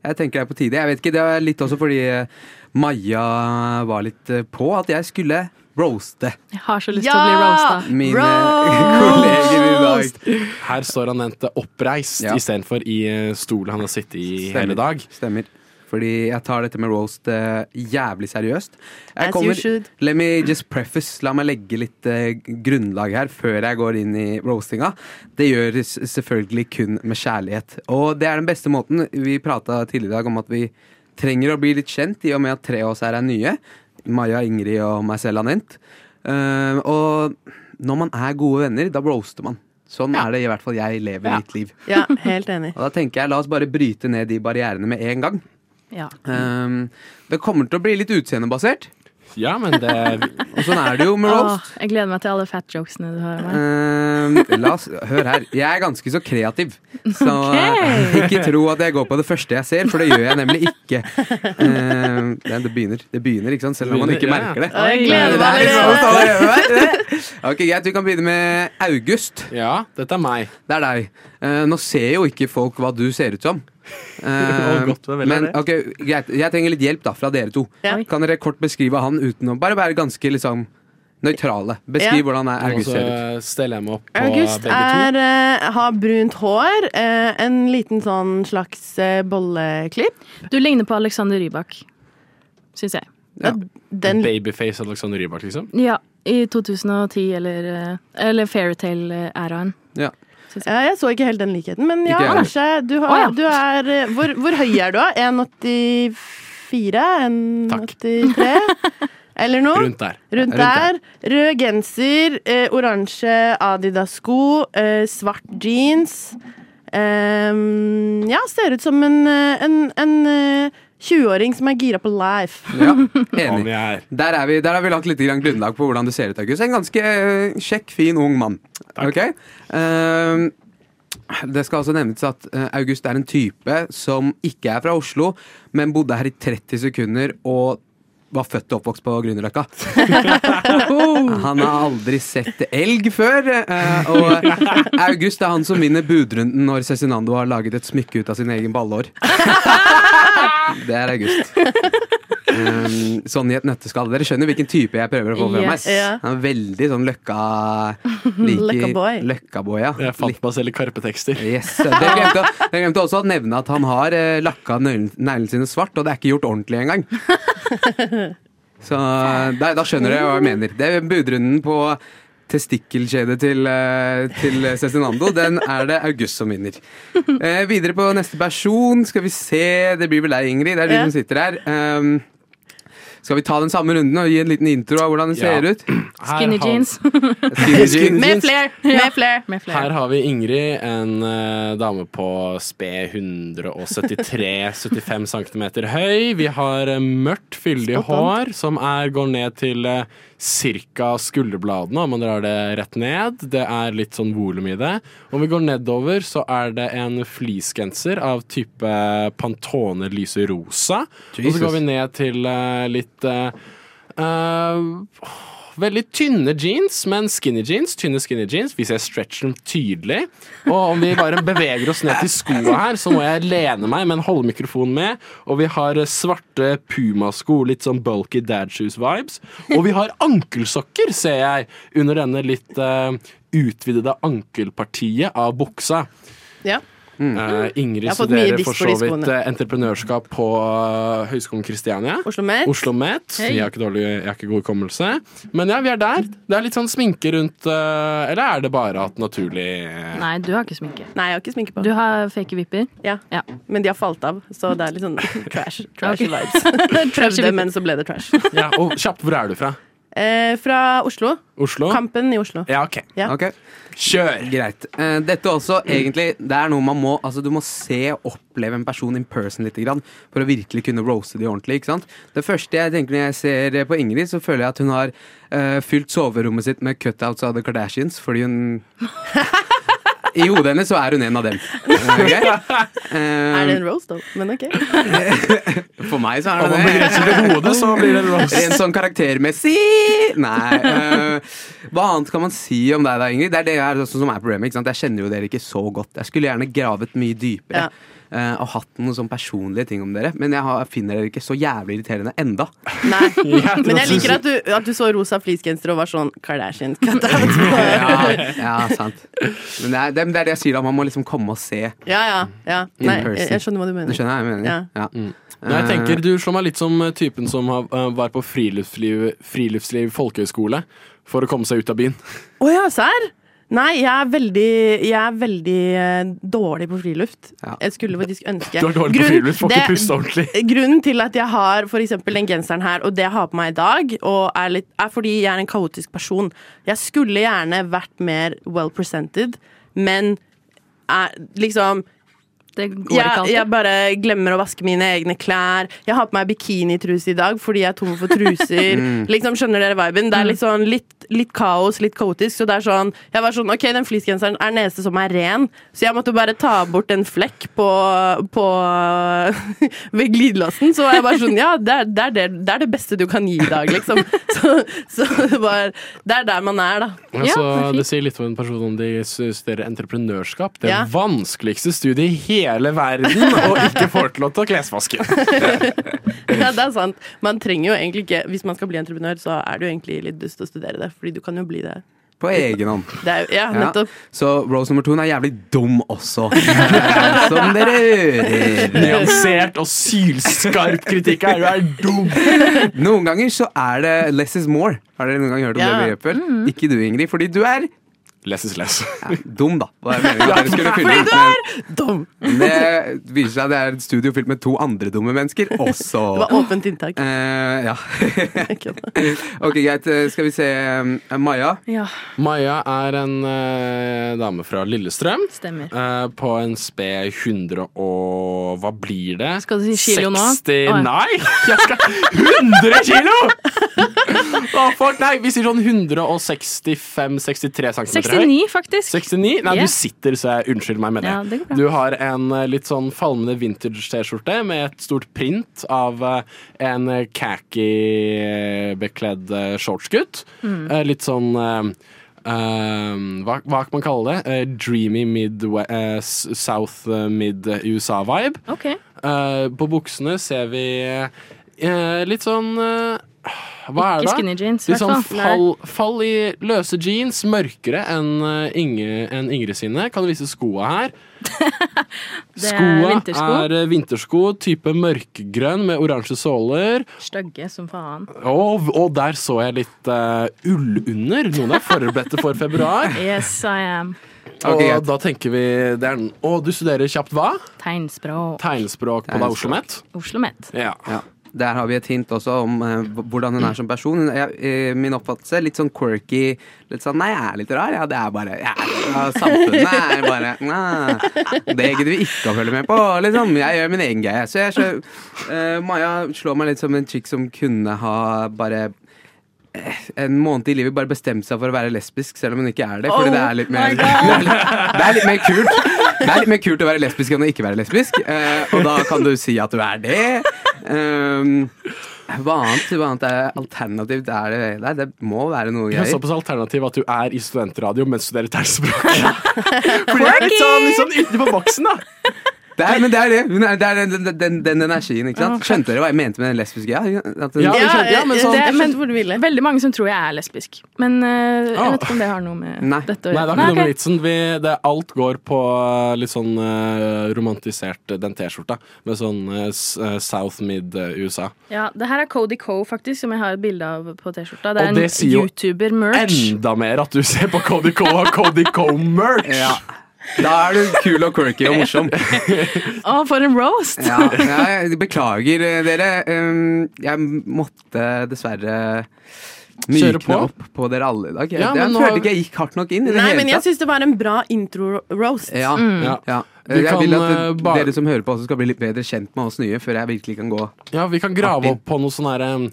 jeg tenker det er på tide. Jeg vet ikke, Det er litt også fordi Maja var litt eh, på at jeg skulle roaste Jeg har så lyst til å bli roasta. mine kolleger i dag. Her står han Anette oppreist Ja. istedenfor i eh, stolen han har sittet i hele dag. Stemmer. Fordi jeg tar dette med roast uh, jævlig seriøst. Jeg As you should. Let me just preface, la meg legge litt uh, grunnlag her før jeg går inn i roastinga. Det gjøres selvfølgelig kun med kjærlighet. Og det er den beste måten. Vi prata tidligere i dag om at vi trenger å bli litt kjent, i og med at tre av oss her er nye. Maja, Ingrid og meg selv har nevnt. Uh, og når man er gode venner, da roaster man. Sånn er det i hvert fall jeg lever Ja. mitt liv. Ja, helt enig. [laughs] Og da tenker jeg, la oss bare bryte ned de barrierene med en gang. Ja. Um, det kommer til å bli litt utseendebasert. Ja, men det Og sånn er det jo med Åh, roast. jeg gleder meg til alle fat jokesene du har. Um, la oss, hør her. Jeg er ganske så kreativ. Så okay. [laughs] ikke tro at jeg går på det første jeg ser, for det gjør jeg nemlig ikke. Uh, det, det begynner, det begynner, ikke sant? selv om man ikke merker det. Ja. jeg gleder Det meg er. [laughs] Ok, Greit, vi kan begynne med August. Ja, dette er meg. Det er deg. Uh, nå ser jo ikke folk hva du ser ut som. Uh, godt men det. ok, greit, jeg trenger litt hjelp da fra dere to. Ja. Kan dere kort beskrive han uten å bare være ganske liksom nøytrale? Beskriv Ja. hvordan er August ser ut. steller jeg meg opp på August begge to. er, eh, har brunt hår, eh, en liten sånn slags eh, bolleklipp. Du ligner på Alexander Rybak, syns jeg. Ja. Den Babyface Alexander Rybak, liksom. Ja, i 2010 eller, eller Fairytale-æraen. Ja. Ja, Jeg så ikke helt den likheten, men ja, kanskje. Du, har, oh, ja. du er eh, hvor, hvor høy er du, da? 1,84? 1,83? [laughs] Eller noe? Rundt der. Rundt Rundt der. der. Rød genser, eh, oransje Adidas-sko, eh, svart jeans. Ehm, ja, ser ut som en, eh, en, en eh, 20-åring som er gira på life. [laughs] Ja, [laughs] enig. er. Der, er vi, der har vi lagt litt grann grunnlag på hvordan du ser ut, August. En ganske eh, kjekk, fin, ung mann. Ok? Uh, det skal altså nevnes at eh, August er en type som ikke er fra Oslo, men bodde her i 30 sekunder og var født og oppvokst på Grünerløkka. [laughs] Han har aldri sett elg før. og August er han som vinner budrunden når Cezinando har laget et smykke ut av sin egen ballår. Det er August. Um, sånn i et nøtteskall. Dere skjønner hvilken type jeg prøver å få frem her. Yes. Ja. Han er veldig sånn løkka Løkkaboy. Løkkaboy, ja. Jeg fant meg selv i Karpe-tekster. Yes. Dere glemte, dere glemte også å nevne at han har eh, lakka neglen- neglene sine svart, og det er ikke gjort ordentlig engang. [laughs] Så da, da skjønner dere hva jeg mener. Det er budrunden på testikkelkjedet til, eh, til Cezinando. Den er det August som vinner. Eh, videre på neste person. Skal vi se. Det blir vel deg, Ingrid. Det er du Ja. som sitter her. Um, skal vi ta den samme runden og gi en liten intro av hvordan det Ja. ser ut? Her Skinny jeans. [laughs] Skinny jeans. Med flair! Med flair. Med flere. Her har vi Ingrid, en uh, dame på sped 173-75 cm høy. Vi har uh, mørkt, fyldig hår som er, går ned til uh, ca. skulderbladene, om man drar det rett ned. Det er litt sånn volum i det. Om vi går nedover, så er det en fleecegenser av type Pantone lyse rosa. Og så går vi ned til eh, litt eh, Veldig tynne jeans, men skinny jeans. Tynne skinny jeans. Vi ser stretchen tydelig. Og om vi bare beveger oss ned til skoa her, så må jeg lene meg, men holde mikrofonen med. Og vi har eh, svarte pumasko, litt sånn bulky dad shoes-vibes. Og vi har ankelsokker, ser jeg, under denne litt uh, utvidede ankelpartiet av buksa. Ja. Eh, Ingrid studerer for så vidt eh, entreprenørskap på uh, Høgskolen Kristiania. Oslo Met. Oslo Met. Hei. Jeg har ikke dårlig, jeg har ikke god hukommelse. Men ja, vi er der. Det er litt sånn sminke rundt Eller er det bare at naturlig Nei, du har ikke sminke. Nei, jeg har ikke sminke på. Du har fake vipper. Ja. Ja. Men de har falt av, så det er litt sånn [laughs] trash, trash vibes. [laughs] [laughs] Prøvde, men så ble det trash. Ja, og kjapt, hvor er du fra? Eh, fra Oslo. Oslo? Kampen i Oslo. Ja, ok. Ja. okay. Kjør! Greit. Eh, dette også, egentlig, det er noe man må Altså, du må se og oppleve en person in person litt grann, for å virkelig kunne roaste de ordentlig. ikke sant? Det første jeg tenker når jeg ser på Ingrid, så føler jeg at hun har eh, fylt soverommet sitt med cutouts av The Kardashians, fordi hun [laughs] I hodet hennes så er hun en av dem. Okay? ok? Eh, Er det en roast, da? Men ok. [laughs] For meg så er Om det man det. begrenser til hodet, så blir det en roast. Rent sånn karaktermessig Nei. Uh, hva annet kan man si om deg da, Ingrid? Det er det jeg, som er problemet. ikke sant? Jeg kjenner jo dere ikke så godt. Jeg skulle gjerne gravet mye dypere. Ja. Øh, og hatt noen sånn personlige ting om dere, men jeg har, finner dere ikke så jævlig irriterende enda. Nei. [laughs] Ja, Men jeg liker at du, at du så rosa fleecegenser og var sånn Kardashian. [laughs] Ja, ja sant. Men det er, det, det er det jeg sier, da. Man må liksom komme og se. Ja, ja. ja. Nei, jeg, jeg skjønner hva du mener. Du skjønner hva jeg mener? Ja. Ja. Nei, jeg tenker Du slår meg litt som eh, typen som har, eh, var på friluftsliv, friluftsliv folkehøyskole for å komme seg ut av byen. Å ja, serr? Nei, jeg er veldig, jeg er veldig eh, dårlig på friluft. Ja. Jeg skulle faktisk ønske Du er dårlig på friluft, får ikke puste ordentlig. [laughs] Grunnen til at jeg har eksempel den genseren her, og det jeg har på meg i dag, er, litt, er fordi jeg er en kaotisk person. Jeg skulle gjerne vært mer well presented, men er liksom Det går jeg, ikke alltid. jeg bare glemmer å vaske mine egne klær. Jeg har på meg bikinitruse i dag fordi jeg er tom for truser. [laughs] liksom, skjønner dere viben? Det er litt sånn litt, litt kaos, litt kaotisk. Så det er sånn Jeg var sånn OK, den fleecegenseren er den eneste som er ren, så jeg måtte bare ta bort en flekk på, på [laughs] Ved glidelåsen. Så var jeg bare sånn Ja, det er det, er det, det er det beste du kan gi i dag, liksom. [laughs] Så, så det, var, det er der man er, da. Altså, det er det sier litt om en person om de studerer entreprenørskap. Det Ja. vanskeligste studiet i hele verden, og ikke får til å ta klesvasken. [laughs] Ja, det er sant. Man trenger jo egentlig ikke Hvis man skal bli entreprenør, så er det jo egentlig litt dust å studere det, fordi du kan jo bli det. På egen hånd. det er, ja, Ja. Så Rose nummer to er jævlig dum også. [laughs] Som dere hører. Nyansert og sylskarp kritikk her. Du er dum! Noen ganger så er det less is more. Har dere noen gang hørt om Ja. det begrepet? Ikke du, Ingrid, fordi du er Less is less. ja, dum, da. [laughs] Det viser seg at det er et studio fylt med to andre dumme mennesker også. Det var åpent inntak. Uh, ja. [laughs] Ok, greit. Skal vi se. eh, Maja. Ja, Maja er en uh, dame fra Lillestrøm. stemmer. Uh, på en sped 100 og Hva blir det? Skal du si kilo nå? 60 Oi. Nei! [laughs] Jeg skal 100 kilo! Oh, fuck, nei, vi sier sånn 165-63 cm. 69, faktisk. 69? Nei, yeah. du sitter, så jeg unnskyld meg med det. Ja, det. Du har en eh, litt sånn falmende vintage-T-skjorte med et stort print av eh, en eh, khaki-bekledd shortsgutt. Mm. Litt sånn eh, hva, hva kan man kalle det? Uh, dreamy mid, uh, South eh, mid-USA-vibe. Okay. Uh, på buksene ser vi litt sånn Hva er det, Ikke skinny jeans, Litt sånn fall. fall, i løse jeans, mørkere enn eh, Inge, en Ingrid sine. Kan du vise skoa her? [laughs] Det er Skoa vintersko. er eh, vintersko, type mørkegrønn med oransje såler. Stygge som faen. Og, og der så jeg litt uh, ullunder. Noen er forberedte for februar. [laughs] Yes, I am. Ok, og da tenker vi det er, Å, du studerer kjapt hva? Tegnspråk. Tegnspråk på Tegnspråk. Oslo Met? Oslo Met. Ja. Ja. Der har vi et hint også om eh, hvordan hun er som person. Er, eh, min oppfattelse litt sånn quirky. Litt sånn 'nei, jeg er litt rar'. Ja, det er bare ja, Samfunnet er bare nah, Det gidder vi ikke å følge med på. Liksom. Jeg gjør min egen greie. Så jeg så, eh, Maja slår meg litt som en chick som kunne ha bare eh, en måned i livet bare bestemt seg for å være lesbisk, selv om hun ikke er det. Fordi Oh det er litt mer my God. [laughs] Det er litt mer kult Det er litt mer kult å være lesbisk enn å ikke være lesbisk. eh, og da kan du si at du er det. Um, hva annet, hva annet er alternativt? Er det, nei, det må være noe er såpass alternativ at du er i studentradio mens du studerer tegnspråk. [laughs] Fordi det er litt sånn, litt sånn utenfor boksen, da. Det er, men det er det. Det er den, den, den, den energien, ikke sant? Skjønte dere hva jeg mente med den lesbiske? Ja, at hun, Ja, skjønte- ja, men sånn- det, men- hvor du ville. Veldig mange som tror jeg er lesbisk. Men uh, jeg Ah. vet ikke om det har noe med Nei. dette å Nei, det har ikke noe med vitsen. Vi, det, alt går på uh, litt sånn uh, romantisert den T-skjorta. Med sånn uh, South Mid uh, USA. Ja, det her er Cody Coe, faktisk, som jeg har et bilde av på T-skjorta. Det er en YouTuber-merch. Enda mer at du ser på Cody Coe og Cody Coe-merch! ja. Da er du kul og quirky og morsom. Å, for en roast! Ja, jeg beklager eh, dere. Um, Jeg måtte dessverre mykne på. opp på dere alle i dag. Ja, jeg følte nå ikke jeg gikk hardt nok inn. i det Nei, hele men jeg syns det var en bra intro-roast. Ja, Ja. ja. Vi Jeg kan, vil at eh, det- bare- dere som hører på, også skal bli litt bedre kjent med oss nye, før jeg virkelig kan gå Ja, vi kan grave opp på noen sånne her,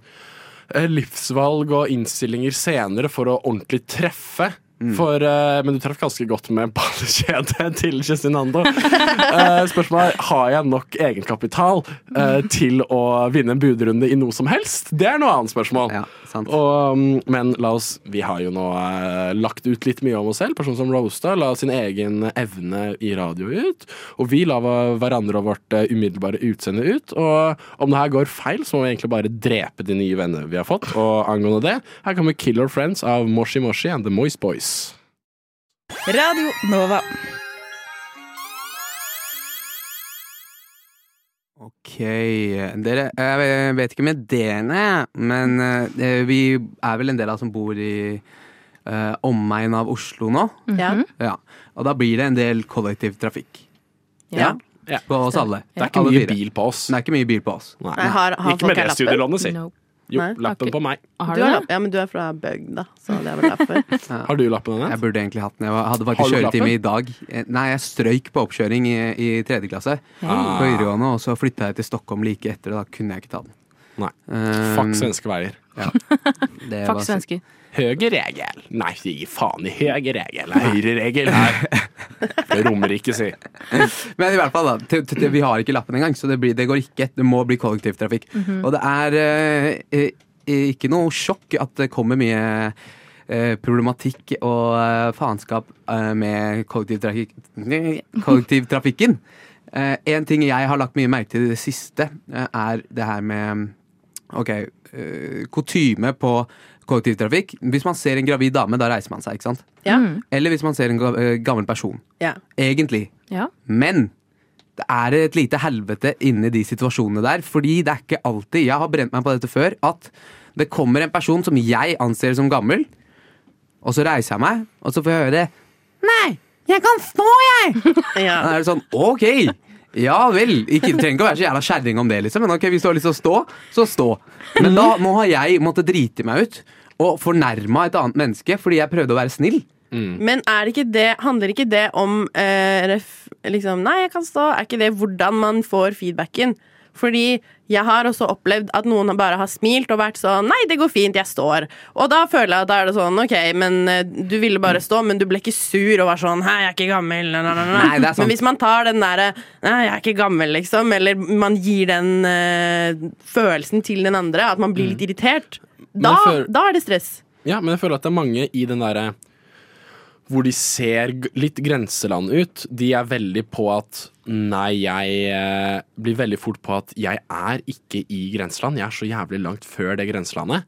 eh, livsvalg og innstillinger senere for å ordentlig treffe. For, uh, men du traff ganske godt med ballekjedet [laughs] til Cezinando. uh, spørsmålet er har jeg nok egenkapital uh, til å vinne en budrunde i noe som helst. Det er noe annet spørsmål. Ja, sant. Og, mm, men la oss, vi har jo nå lagt ut litt mye om oss selv. Personer som Roasta la sin egen evne i radio ut. Og vi la hverandre og vårt umiddelbare utseende ut. Og om det her går feil, så må vi egentlig bare drepe de nye vennene vi har fått. Og angående det, her kommer Killer Friends av Moshi Moshi and The Moist Boys. Radio Nova. Ok, dere Jeg vet ikke med dere, men eh, vi er vel en del av som bor i uh, omegn av Oslo nå. Ja. Ja. Og da blir det en del kollektivtrafikk. Ja. Ja. På oss alle. Det er ikke Alle mye fire. bil på oss. Det er ikke mye bil på oss. Nei. Nei, har, har Ikke med det studielånet, si. Nope. Jo, Nei, lappen ok. på meg. Har Du du har det? ja, men du er fra bygda, så det er vel derfor. [laughs] Har du lappen, Jeg burde egentlig hatt den. Jeg hadde faktisk kjøretime i dag. Eh, Nei, jeg strøyk på oppkjøring i, i tredje klasse Ah. på videregående, og så flytta jeg til Stockholm like etter, og da kunne jeg ikke ta den. Nei. Um, Fuck svenske veier. [laughs] det var- Fuck svensker. Høyre regel. Nei, gi faen i høyre regel. [laughs] Høyre regel. Det rommer ikke, si. [laughs] Men i hvert fall, da. Til, til, til, vi har ikke lappen engang, så det, blir, det går ikke. Det må bli kollektivtrafikk. Og det er eh, eh, ikke noe sjokk at det kommer mye eh, problematikk og eh, faenskap eh, med kollektivtrafikk, kollektivtrafikken. Eh, en ting jeg har lagt mye merke til i det siste, eh, er det her med Ok, eh, kutyme på kollektivtrafikk. Hvis man ser en gravid dame, da reiser man seg, ikke sant? Ja. Eller hvis man ser en eh, gammel person. Ja. Egentlig. Ja. Men det er et lite helvete inni de situasjonene der. Fordi det er ikke alltid Jeg har brent meg på dette før. At det kommer en person som jeg anser som gammel, og så reiser jeg meg, og så får jeg høre det. Nei, jeg kan stå, jeg! [laughs] Ja. Da er det sånn, ok Ja vel, ikke, trenger ikke å være så jævla kjerring om det liksom Men ok, hvis du har lyst til å stå, så stå Men da, nå har jeg måttet drite meg ut Og fornærma et annet menneske Fordi jeg prøvde å være snill Men er ikke det, handler ikke det om eh, ref, liksom, Nei, jeg kan stå. Er ikke det hvordan man får feedbacken? Fordi jeg har også opplevd at noen bare har smilt og vært sånn Nei, det går fint, jeg står. Og da føler jeg at da er det sånn OK, men eh, du ville bare stå, men du ble ikke sur og var sånn Hei, jeg er ikke gammel. Nei, nei, nei, nei. Er. Men hvis man tar den derre Nei, jeg er ikke gammel, liksom, eller man gir den eh, følelsen til den andre, at man blir litt irritert, da, føler- da er det stress. Ja, men jeg føler at det er mange i den derre hvor de ser litt grenseland ut. De er veldig på at Nei, jeg eh, blir veldig fort på at jeg er ikke i grenseland. Jeg er så jævlig langt før det grenselandet.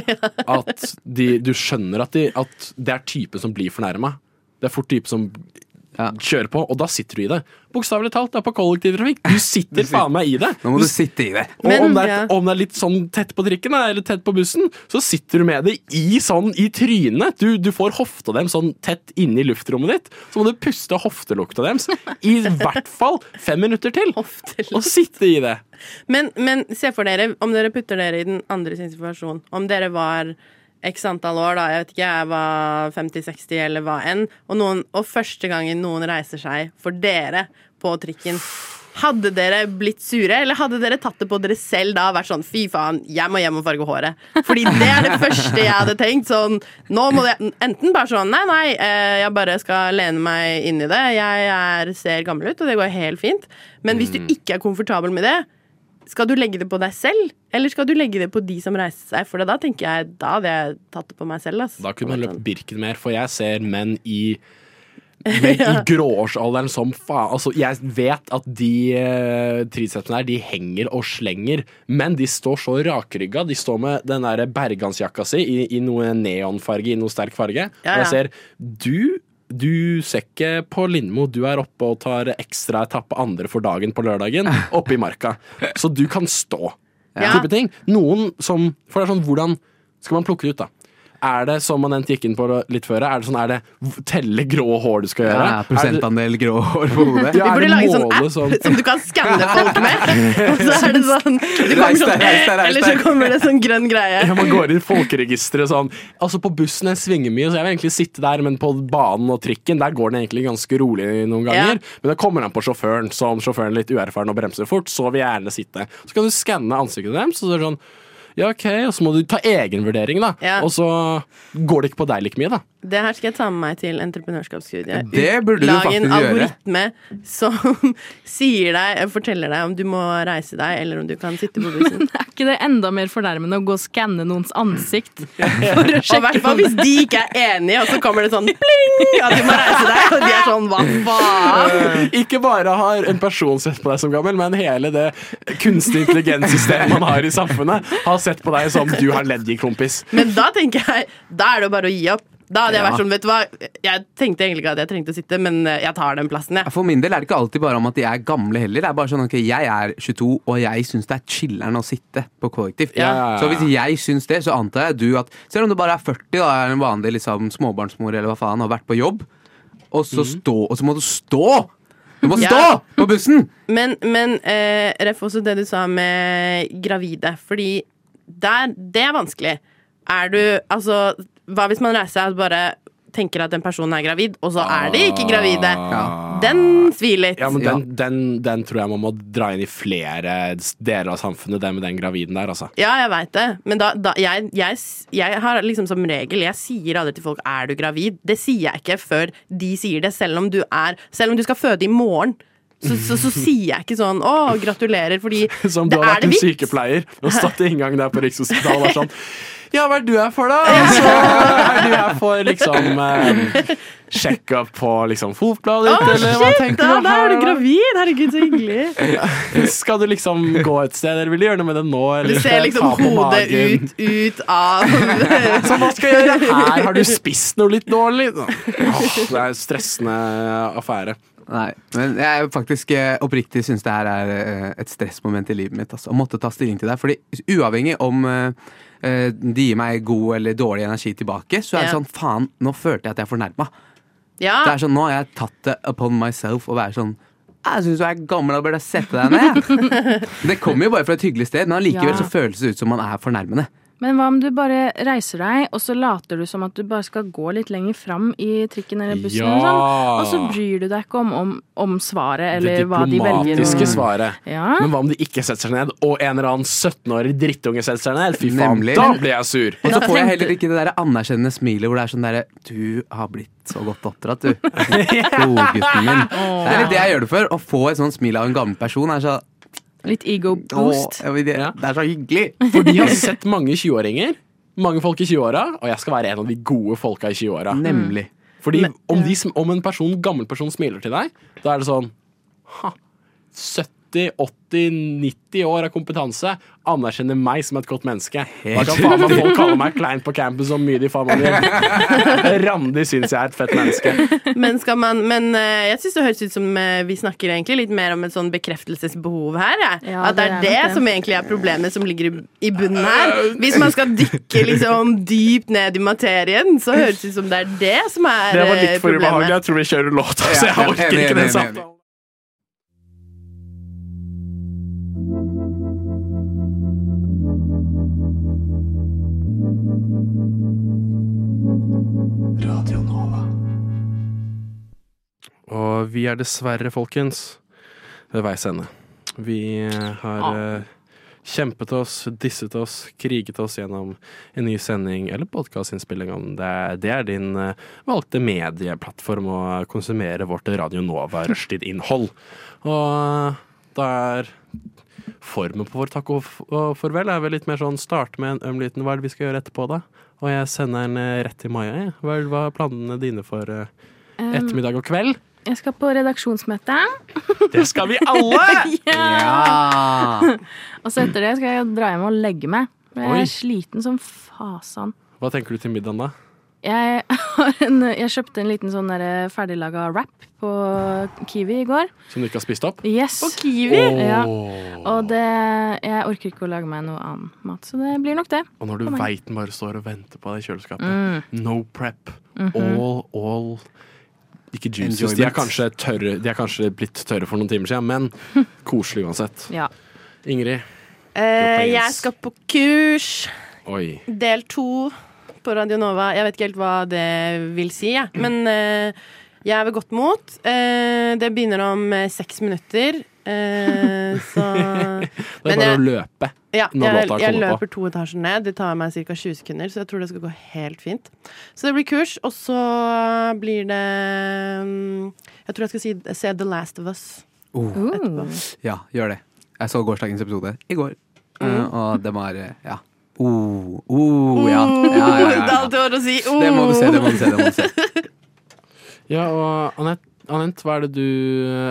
[laughs] At de, du skjønner at, de, at det er typen som blir fornærma. Det er fort type som Ja. kjører på, og da sitter du i det. Bokstavelig talt, det er på kollektivtrafikk. Du sitter faen meg i det. Nå må du sitte i det Og Men, om, det er, ja. om det er litt sånn tett på trikken eller tett på bussen, så sitter du med det i sånn i trynet. Du, du får hofta dem sånn tett inni luftrommet ditt. Så må du puste hoftelukta deres i hvert fall fem minutter til. Hoftelukt. Og sitte i det. Men, men se for dere, om dere putter dere i den andre sin situasjon Om dere var x antall år, da, jeg vet ikke, jeg var 50-60 eller hva enn, og, noen, og første gangen noen reiser seg for dere på trikken hadde dere blitt sure, eller hadde dere tatt det på dere selv da og vært sånn fy faen, jeg må hjem og farge håret? Fordi det er det første jeg hadde tenkt. Sånn, nå må det enten bare sånn nei, nei, eh, jeg bare skal lene meg inn i det. Jeg er, ser gammel ut, og det går helt fint. Men hvis du ikke er komfortabel med det, skal du legge det på deg selv, eller skal du legge det på de som reiser seg? For da tenker jeg, da hadde jeg tatt det på meg selv. Altså. Da kunne man løpt Birken mer, for jeg ser menn i [laughs] men i gråårsalderen som faen. Altså, jeg vet at de uh, tricepsene her, de henger og slenger, men de står så rakrygga. De står med den der bergansjakka si i, i noe neonfarge, i noe sterk farge. Ja, Og jeg ser du du ser ikke på Lindmo, du er oppe og tar ekstra etappe andre for dagen på lørdagen [laughs] oppe i marka. Så du kan stå. Ja. Noen som For det er sånn, hvordan skal man plukke det ut, da? Er det, som man gikk inn på litt før, er det sånn, er det telle grå hår du skal gjøre? Ja, prosentandel grå hår på hodet. [laughs] Ja, Vi er burde lage sånn app sånn som du kan skanne [laughs] folk med. [laughs] Og så er det sånn, det kommer sånn Eller så kommer det sånn grønn greie. Ja, man går inn i folkeregisteret sånn. Altså På bussen jeg svinger mye, så jeg vil egentlig sitte der, men på banen og trikken der går den egentlig ganske rolig noen ganger. Men det kommer an på sjåføren. Så om sjåføren er litt uerfaren og bremser fort, så vil jeg gjerne sitte. Så kan du skanne ansiktet deres, så er det sånn ja, ok, og så må du ta egenvurdering, da. Ja. Og så går det ikke på deg like mye, da. Det her skal jeg ta med meg til entreprenørskapsstudiet. Det burde du faktisk gjøre. Lag en algoritme som [laughs] sier deg, forteller deg om du må reise deg, eller om du kan sitte på bussen. Men Er ikke det enda mer fornærmende å gå og skanne noens ansikt? [laughs] For å Og i hvert fall hvis de ikke er enige, og så kommer det sånn pling! At du må reise deg, og de er sånn hva faen? Ikke bare har en person sett på deg som gammel, men hele det kunstig intelligenssystemet man har i samfunnet, har sett på deg som du har ledd i, kompis. Men da tenker jeg, da er det jo bare å gi opp. Da hadde jeg vært sånn, vet du hva, jeg tenkte egentlig ikke at jeg trengte å sitte, men eh, jeg tar den plassen, jeg. For min del er det ikke alltid bare om at de er gamle heller. Det er bare sånn, ok, Jeg er 22, og jeg syns det er chiller'n å sitte på kollektivt. Ja, ja, ja. Så hvis jeg syns det, så antar jeg du at Selv om du bare er 40 da er en vanlig liksom, småbarnsmor eller hva faen, har vært på jobb, og så, stå, og så må du stå! Du må Ja. stå på bussen! Men, men eh, Ref også det du sa med gravide, fordi der, det er vanskelig. Er du Altså, hva hvis man reiser seg og bare tenker at den personen er gravid, og så er de ikke gravide? Den svir litt. Ja, men Ja. den, den, den tror jeg man må dra inn i flere deler av samfunnet, det med den graviden der, altså. Ja, jeg veit det, men da, da jeg, jeg, jeg har liksom som regel Jeg sier aldri til folk 'er du gravid'? Det sier jeg ikke før de sier det, selv om du er Selv om du skal føde i morgen. Så, så, så sier jeg ikke sånn 'å, gratulerer', fordi [laughs] Som du det har er vært en sykepleier og stått i inngangen der på Rikshospitalet og vært sånn Ja, hva er du her for, da? Og så er du her for liksom eh, opp på liksom fotbladet ditt, oh, eller hva shit! tenker Da, du? da er du gravid! Herregud, så hyggelig. Skal du liksom gå et sted, eller vil du gjøre noe med det nå? Du Eller ser liksom hodet magen? ut, ut av [laughs] Så hva skal jeg gjøre her? Har du spist noe litt dårlig? Åh, det er en stressende affære. Nei, men jeg faktisk eh, oppriktig syns det her er eh, et stressmoment i livet mitt. Altså, å måtte ta stilling til det. Fordi uavhengig om eh, de gir meg god eller dårlig energi tilbake, så er det Ja. sånn faen, nå følte jeg at jeg fornærma. Ja, Det er sånn, nå har jeg tatt det upon myself å være sånn jeg syns du er gammel og burde sette deg ned. [laughs] Det kommer jo bare fra et hyggelig sted, men allikevel Ja. så føles det ut som man er fornærmende. Men hva om du bare reiser deg, og så later du som at du bare skal gå litt lenger fram i trikken eller bussen, Ja. og, sånn, og så bryr du deg ikke om, om, om svaret eller hva de velger. Det diplomatiske svaret. Ja. Men hva om de ikke setter seg ned, og en eller annen 17-årig drittunge setter seg ned? Fy faen, Nemlig. da blir jeg sur! Og så får jeg heller ikke det der anerkjennende smilet hvor det er sånn derre Du har blitt så godt oppdratt, du. [laughs] Godgutten min. Det er litt det jeg gjør det for. Å få et sånt smil av en gammel person er så Litt ego-boost. det, det er så hyggelig. [laughs] For de har sett mange 20-åringer. Mange folk i 20-åra, og jeg skal være en av de gode folka i 20-åra. Nemlig. Fordi om, de, om en person, gammel person smiler til deg, da er det sånn ha, 70, 80, 90 år av kompetanse anerkjenner meg som et godt menneske. Hva kan faen meg folk kalle meg klein på campus så mye de faen meg vil. [laughs] Randi syns jeg er et fett menneske. Men, skal man, men eh, jeg syns det høres ut som eh, vi snakker egentlig litt mer om et sånn bekreftelsesbehov her. Ja, At det er det er det som egentlig er problemet som ligger i, bunnen her. Hvis man skal dykke liksom dypt ned i materien, så høres det ut som det er det som er problemet. Det var eh, litt for ubehagelig. Jeg tror vi kjører låta, så jeg orker ikke den samtalen. Og vi er dessverre, folkens, ved veis ende. Vi har ah. kjempet oss, disset oss, kriget oss gjennom en ny sending eller podkastinnspilling om det. Det er din eh, valgte medieplattform å konsumere vårt Radio Nova rushtid-innhold. Og eh, da er formen på vår takk og farvel er vel litt mer sånn starte med en øm liten hva er det vi skal gjøre etterpå, da? Og jeg sender den eh, rett til Maja. jeg. Hva er- planene dine for eh, Um, ettermiddag og kveld? Jeg skal på redaksjonsmøte. Det skal vi alle! [laughs] Ja! [laughs] Og så etter det skal jeg dra hjem og legge meg. Jeg Oi. er sliten som fasan. Hva tenker du til middagen, da? Jeg, [laughs] har en, jeg kjøpte en liten sånn der ferdiglaga wrap på Kiwi i går. Som du ikke har spist opp? Yes. På Kiwi? Ja. Og det, jeg orker ikke å lage meg noe annen mat, så det blir nok det. Og når du veit den bare står og venter på deg i kjøleskapet. Mm. No prep. Mhm. All, all Ikke juices. De er, kanskje tørre, de er kanskje blitt tørre for noen timer siden, men [laughs] koselig uansett. Ja. Ingrid. Eh, jeg skal på kurs. Oi. Del to på Radio Nova. Jeg vet ikke helt hva det vil si, jeg. Men eh, jeg er ved godt mot. Eh, det begynner om eh, seks minutter. Eh, så [laughs] Det er bare jeg- å løpe. Ja, Når jeg, låta kommer på. løper to etasjer ned. Det tar meg ca. 20 sekunder, så jeg tror det skal gå helt fint. Så det blir kurs, og så blir det mm, Jeg tror jeg skal si, se The Last of Us Oh. etterpå. Ja, gjør det. Jeg så gårsdagens episode i går, Mm. Eh, og det var eh, Ja. Oh, oh, ja. ja, ja, ja, Det er alltid år å si. Det må du se, det må du se. det må du se [laughs] Ja, og Anette, Anette, hva du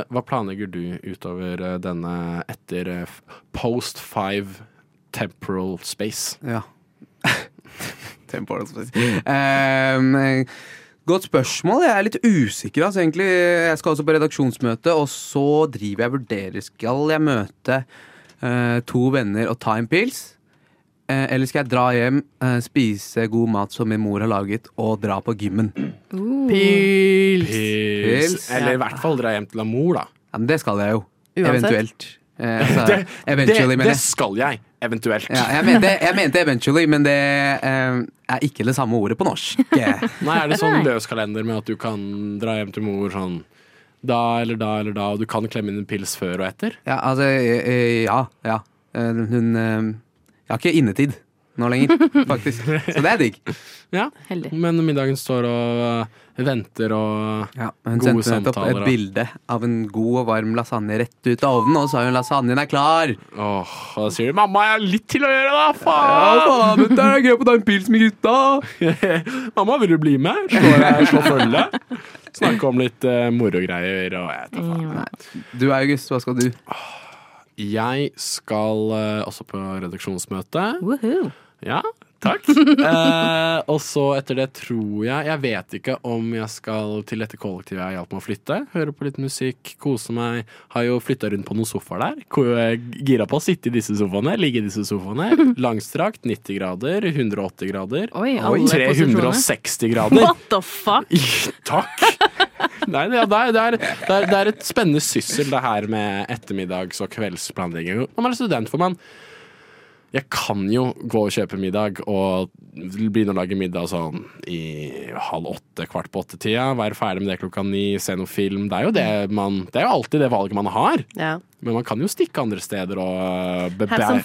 Hva planlegger du utover eh, denne etter eh, post five temporal space? Ja. [laughs] Temporal space. Eh, godt spørsmål. Jeg er litt usikker. Altså, egentlig. Jeg skal også på redaksjonsmøte, og så driver jeg vurderer. Skal jeg møte uh, to venner og ta en pils? Eh, eller skal jeg dra hjem, eh, spise god mat som min mor har laget, og dra på gymmen? Pils! Pils. Eller i hvert fall dra hjem til mor, da. Ja, men det skal jeg jo. Uansett. Eventuelt. Eh, [laughs] altså, Det, det, mener det skal jeg. Eventuelt. Ja, jeg, mente, jeg mente eventually, men det eh, er ikke det samme ordet på norsk. [laughs] Nei, er det sånn løs kalender med at du kan dra hjem til mor sånn da eller da eller da, og du kan klemme inn en pils før og etter? Ja, altså, ja, ja. Hun eh, Jeg har ikke innetid nå lenger, [laughs] faktisk. Så det er digg. Ja, Heldig. men middagen står og øh, venter og Ja, hun Gode sendte opp samtaler, et bilde av en god og varm lasagne rett ut av ovnen, og sa hun lasagnen er klar. Åh, og da sier du 'mamma, jeg har litt til å gjøre', da! Ja, Faen! faen, vet du, jeg er gøy på å ta en pils med gutta. [laughs] mamma, vil du bli med? Slå, jeg følge? Snakke om litt uh, morogreier og jeg vet da faen. Ja. Du August, hva skal du? Jeg skal øh, også på redaksjonsmøte. Woohoo. Ja, takk. [laughs] Eh, og så etter det tror jeg Jeg vet ikke om jeg skal til dette kollektivet jeg hjalp med å flytte. Høre på litt musikk, kose meg. Har jo flytta rundt på noen sofaer der. Jeg er Gira på å sitte i disse sofaene, ligge i disse sofaene. [laughs] Langstrakt, 90 grader, 180 grader. Oi, alle 360 grader. What the fuck? [laughs] Takk! Nei, det, det, er, det, er, det, er, et spennende syssel, det her med ettermiddags- og kveldsplanlegging. Når man er student, for man Jeg kan jo gå og kjøpe middag og begynne å lage middag sånn i halv åtte, kvart på åtte-tida. Være ferdig med det klokka ni, se noe film. Det er jo det man Det er jo alltid det valget man har. Ja. Men man kan jo stikke andre steder og bebre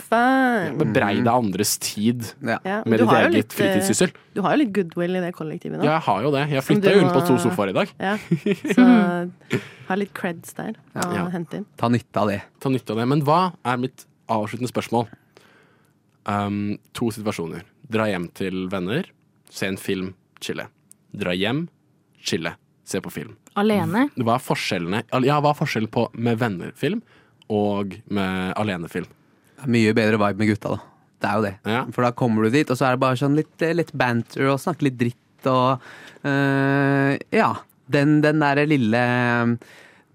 bebreide andres tid Ja. Med du ditt eget litt, eh, fritidssyssel. Du har jo litt goodwill i det kollektivet nå. Ja, jeg har jo det. Jeg flytta jo rundt på to sofaer i dag. Ja. [laughs] Så ha litt creds der å Ja. hente inn. Ta nytte av det. Ta nytte av det. Men hva er mitt avsluttende spørsmål? Um, to situasjoner. Dra hjem til venner, se en film, chille. Dra hjem, chille, se på film. Alene? Hva er forskjellene Ja, hva er forskjellen på med venner-film og med alenefilm? Det er Mye bedre vibe med gutta, da. Det er jo det. Ja. For da kommer du dit, og så er det bare sånn litt, litt banter og snakke litt dritt og eh, Ja. Den, den derre lille eh,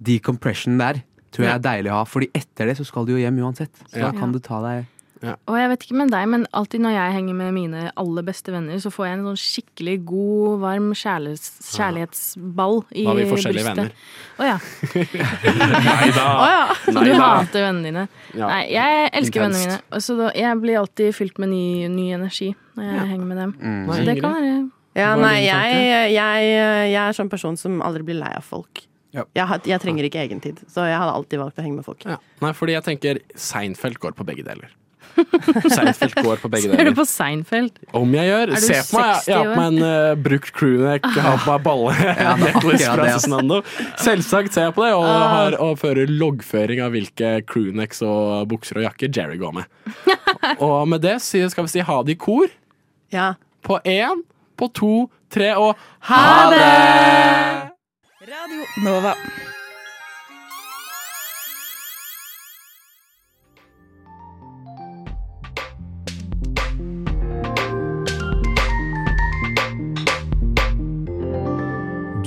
decompression der tror jeg er deilig å ha. Fordi etter det så skal du jo hjem uansett. Så Ja. da kan du ta deg Og jeg vet ikke med deg, men alltid når jeg henger med mine aller beste venner, så får jeg en sånn skikkelig god, varm kjærlighets, kjærlighetsball i Da har vi forskjellige brystet. venner. Å ja. [laughs] Nei da! Å ja. Så Nei du da. hater vennene dine. Ja. Nei, jeg elsker Intenst. vennene mine. Så da, jeg blir alltid fylt med ny, ny energi når jeg henger med dem. Mm. Så det kan være Ja, nei, jeg, jeg, jeg er sånn person som aldri blir lei av folk. Ja. Jeg, jeg trenger ikke egentid, så jeg hadde alltid valgt å henge med folk. Ja. Nei, fordi jeg tenker Seinfeld går på begge deler. [laughs] Seinfeld går på begge Ser du deler. på Seinfeld? Om jeg gjør. Se på meg, jeg- har 60 på meg en uh, brukt crewneck, jeg har på meg balle. [laughs] Ja, [laughs] necklace fra. Cezinando. Selvsagt ser jeg på det, og, Ah. har, og fører loggføring av hvilke crewnecks og bukser og jakker Jerry går med. og med det skal vi si ha det i kor. Ja. På én, på to, tre og Ha det! Radio Nova.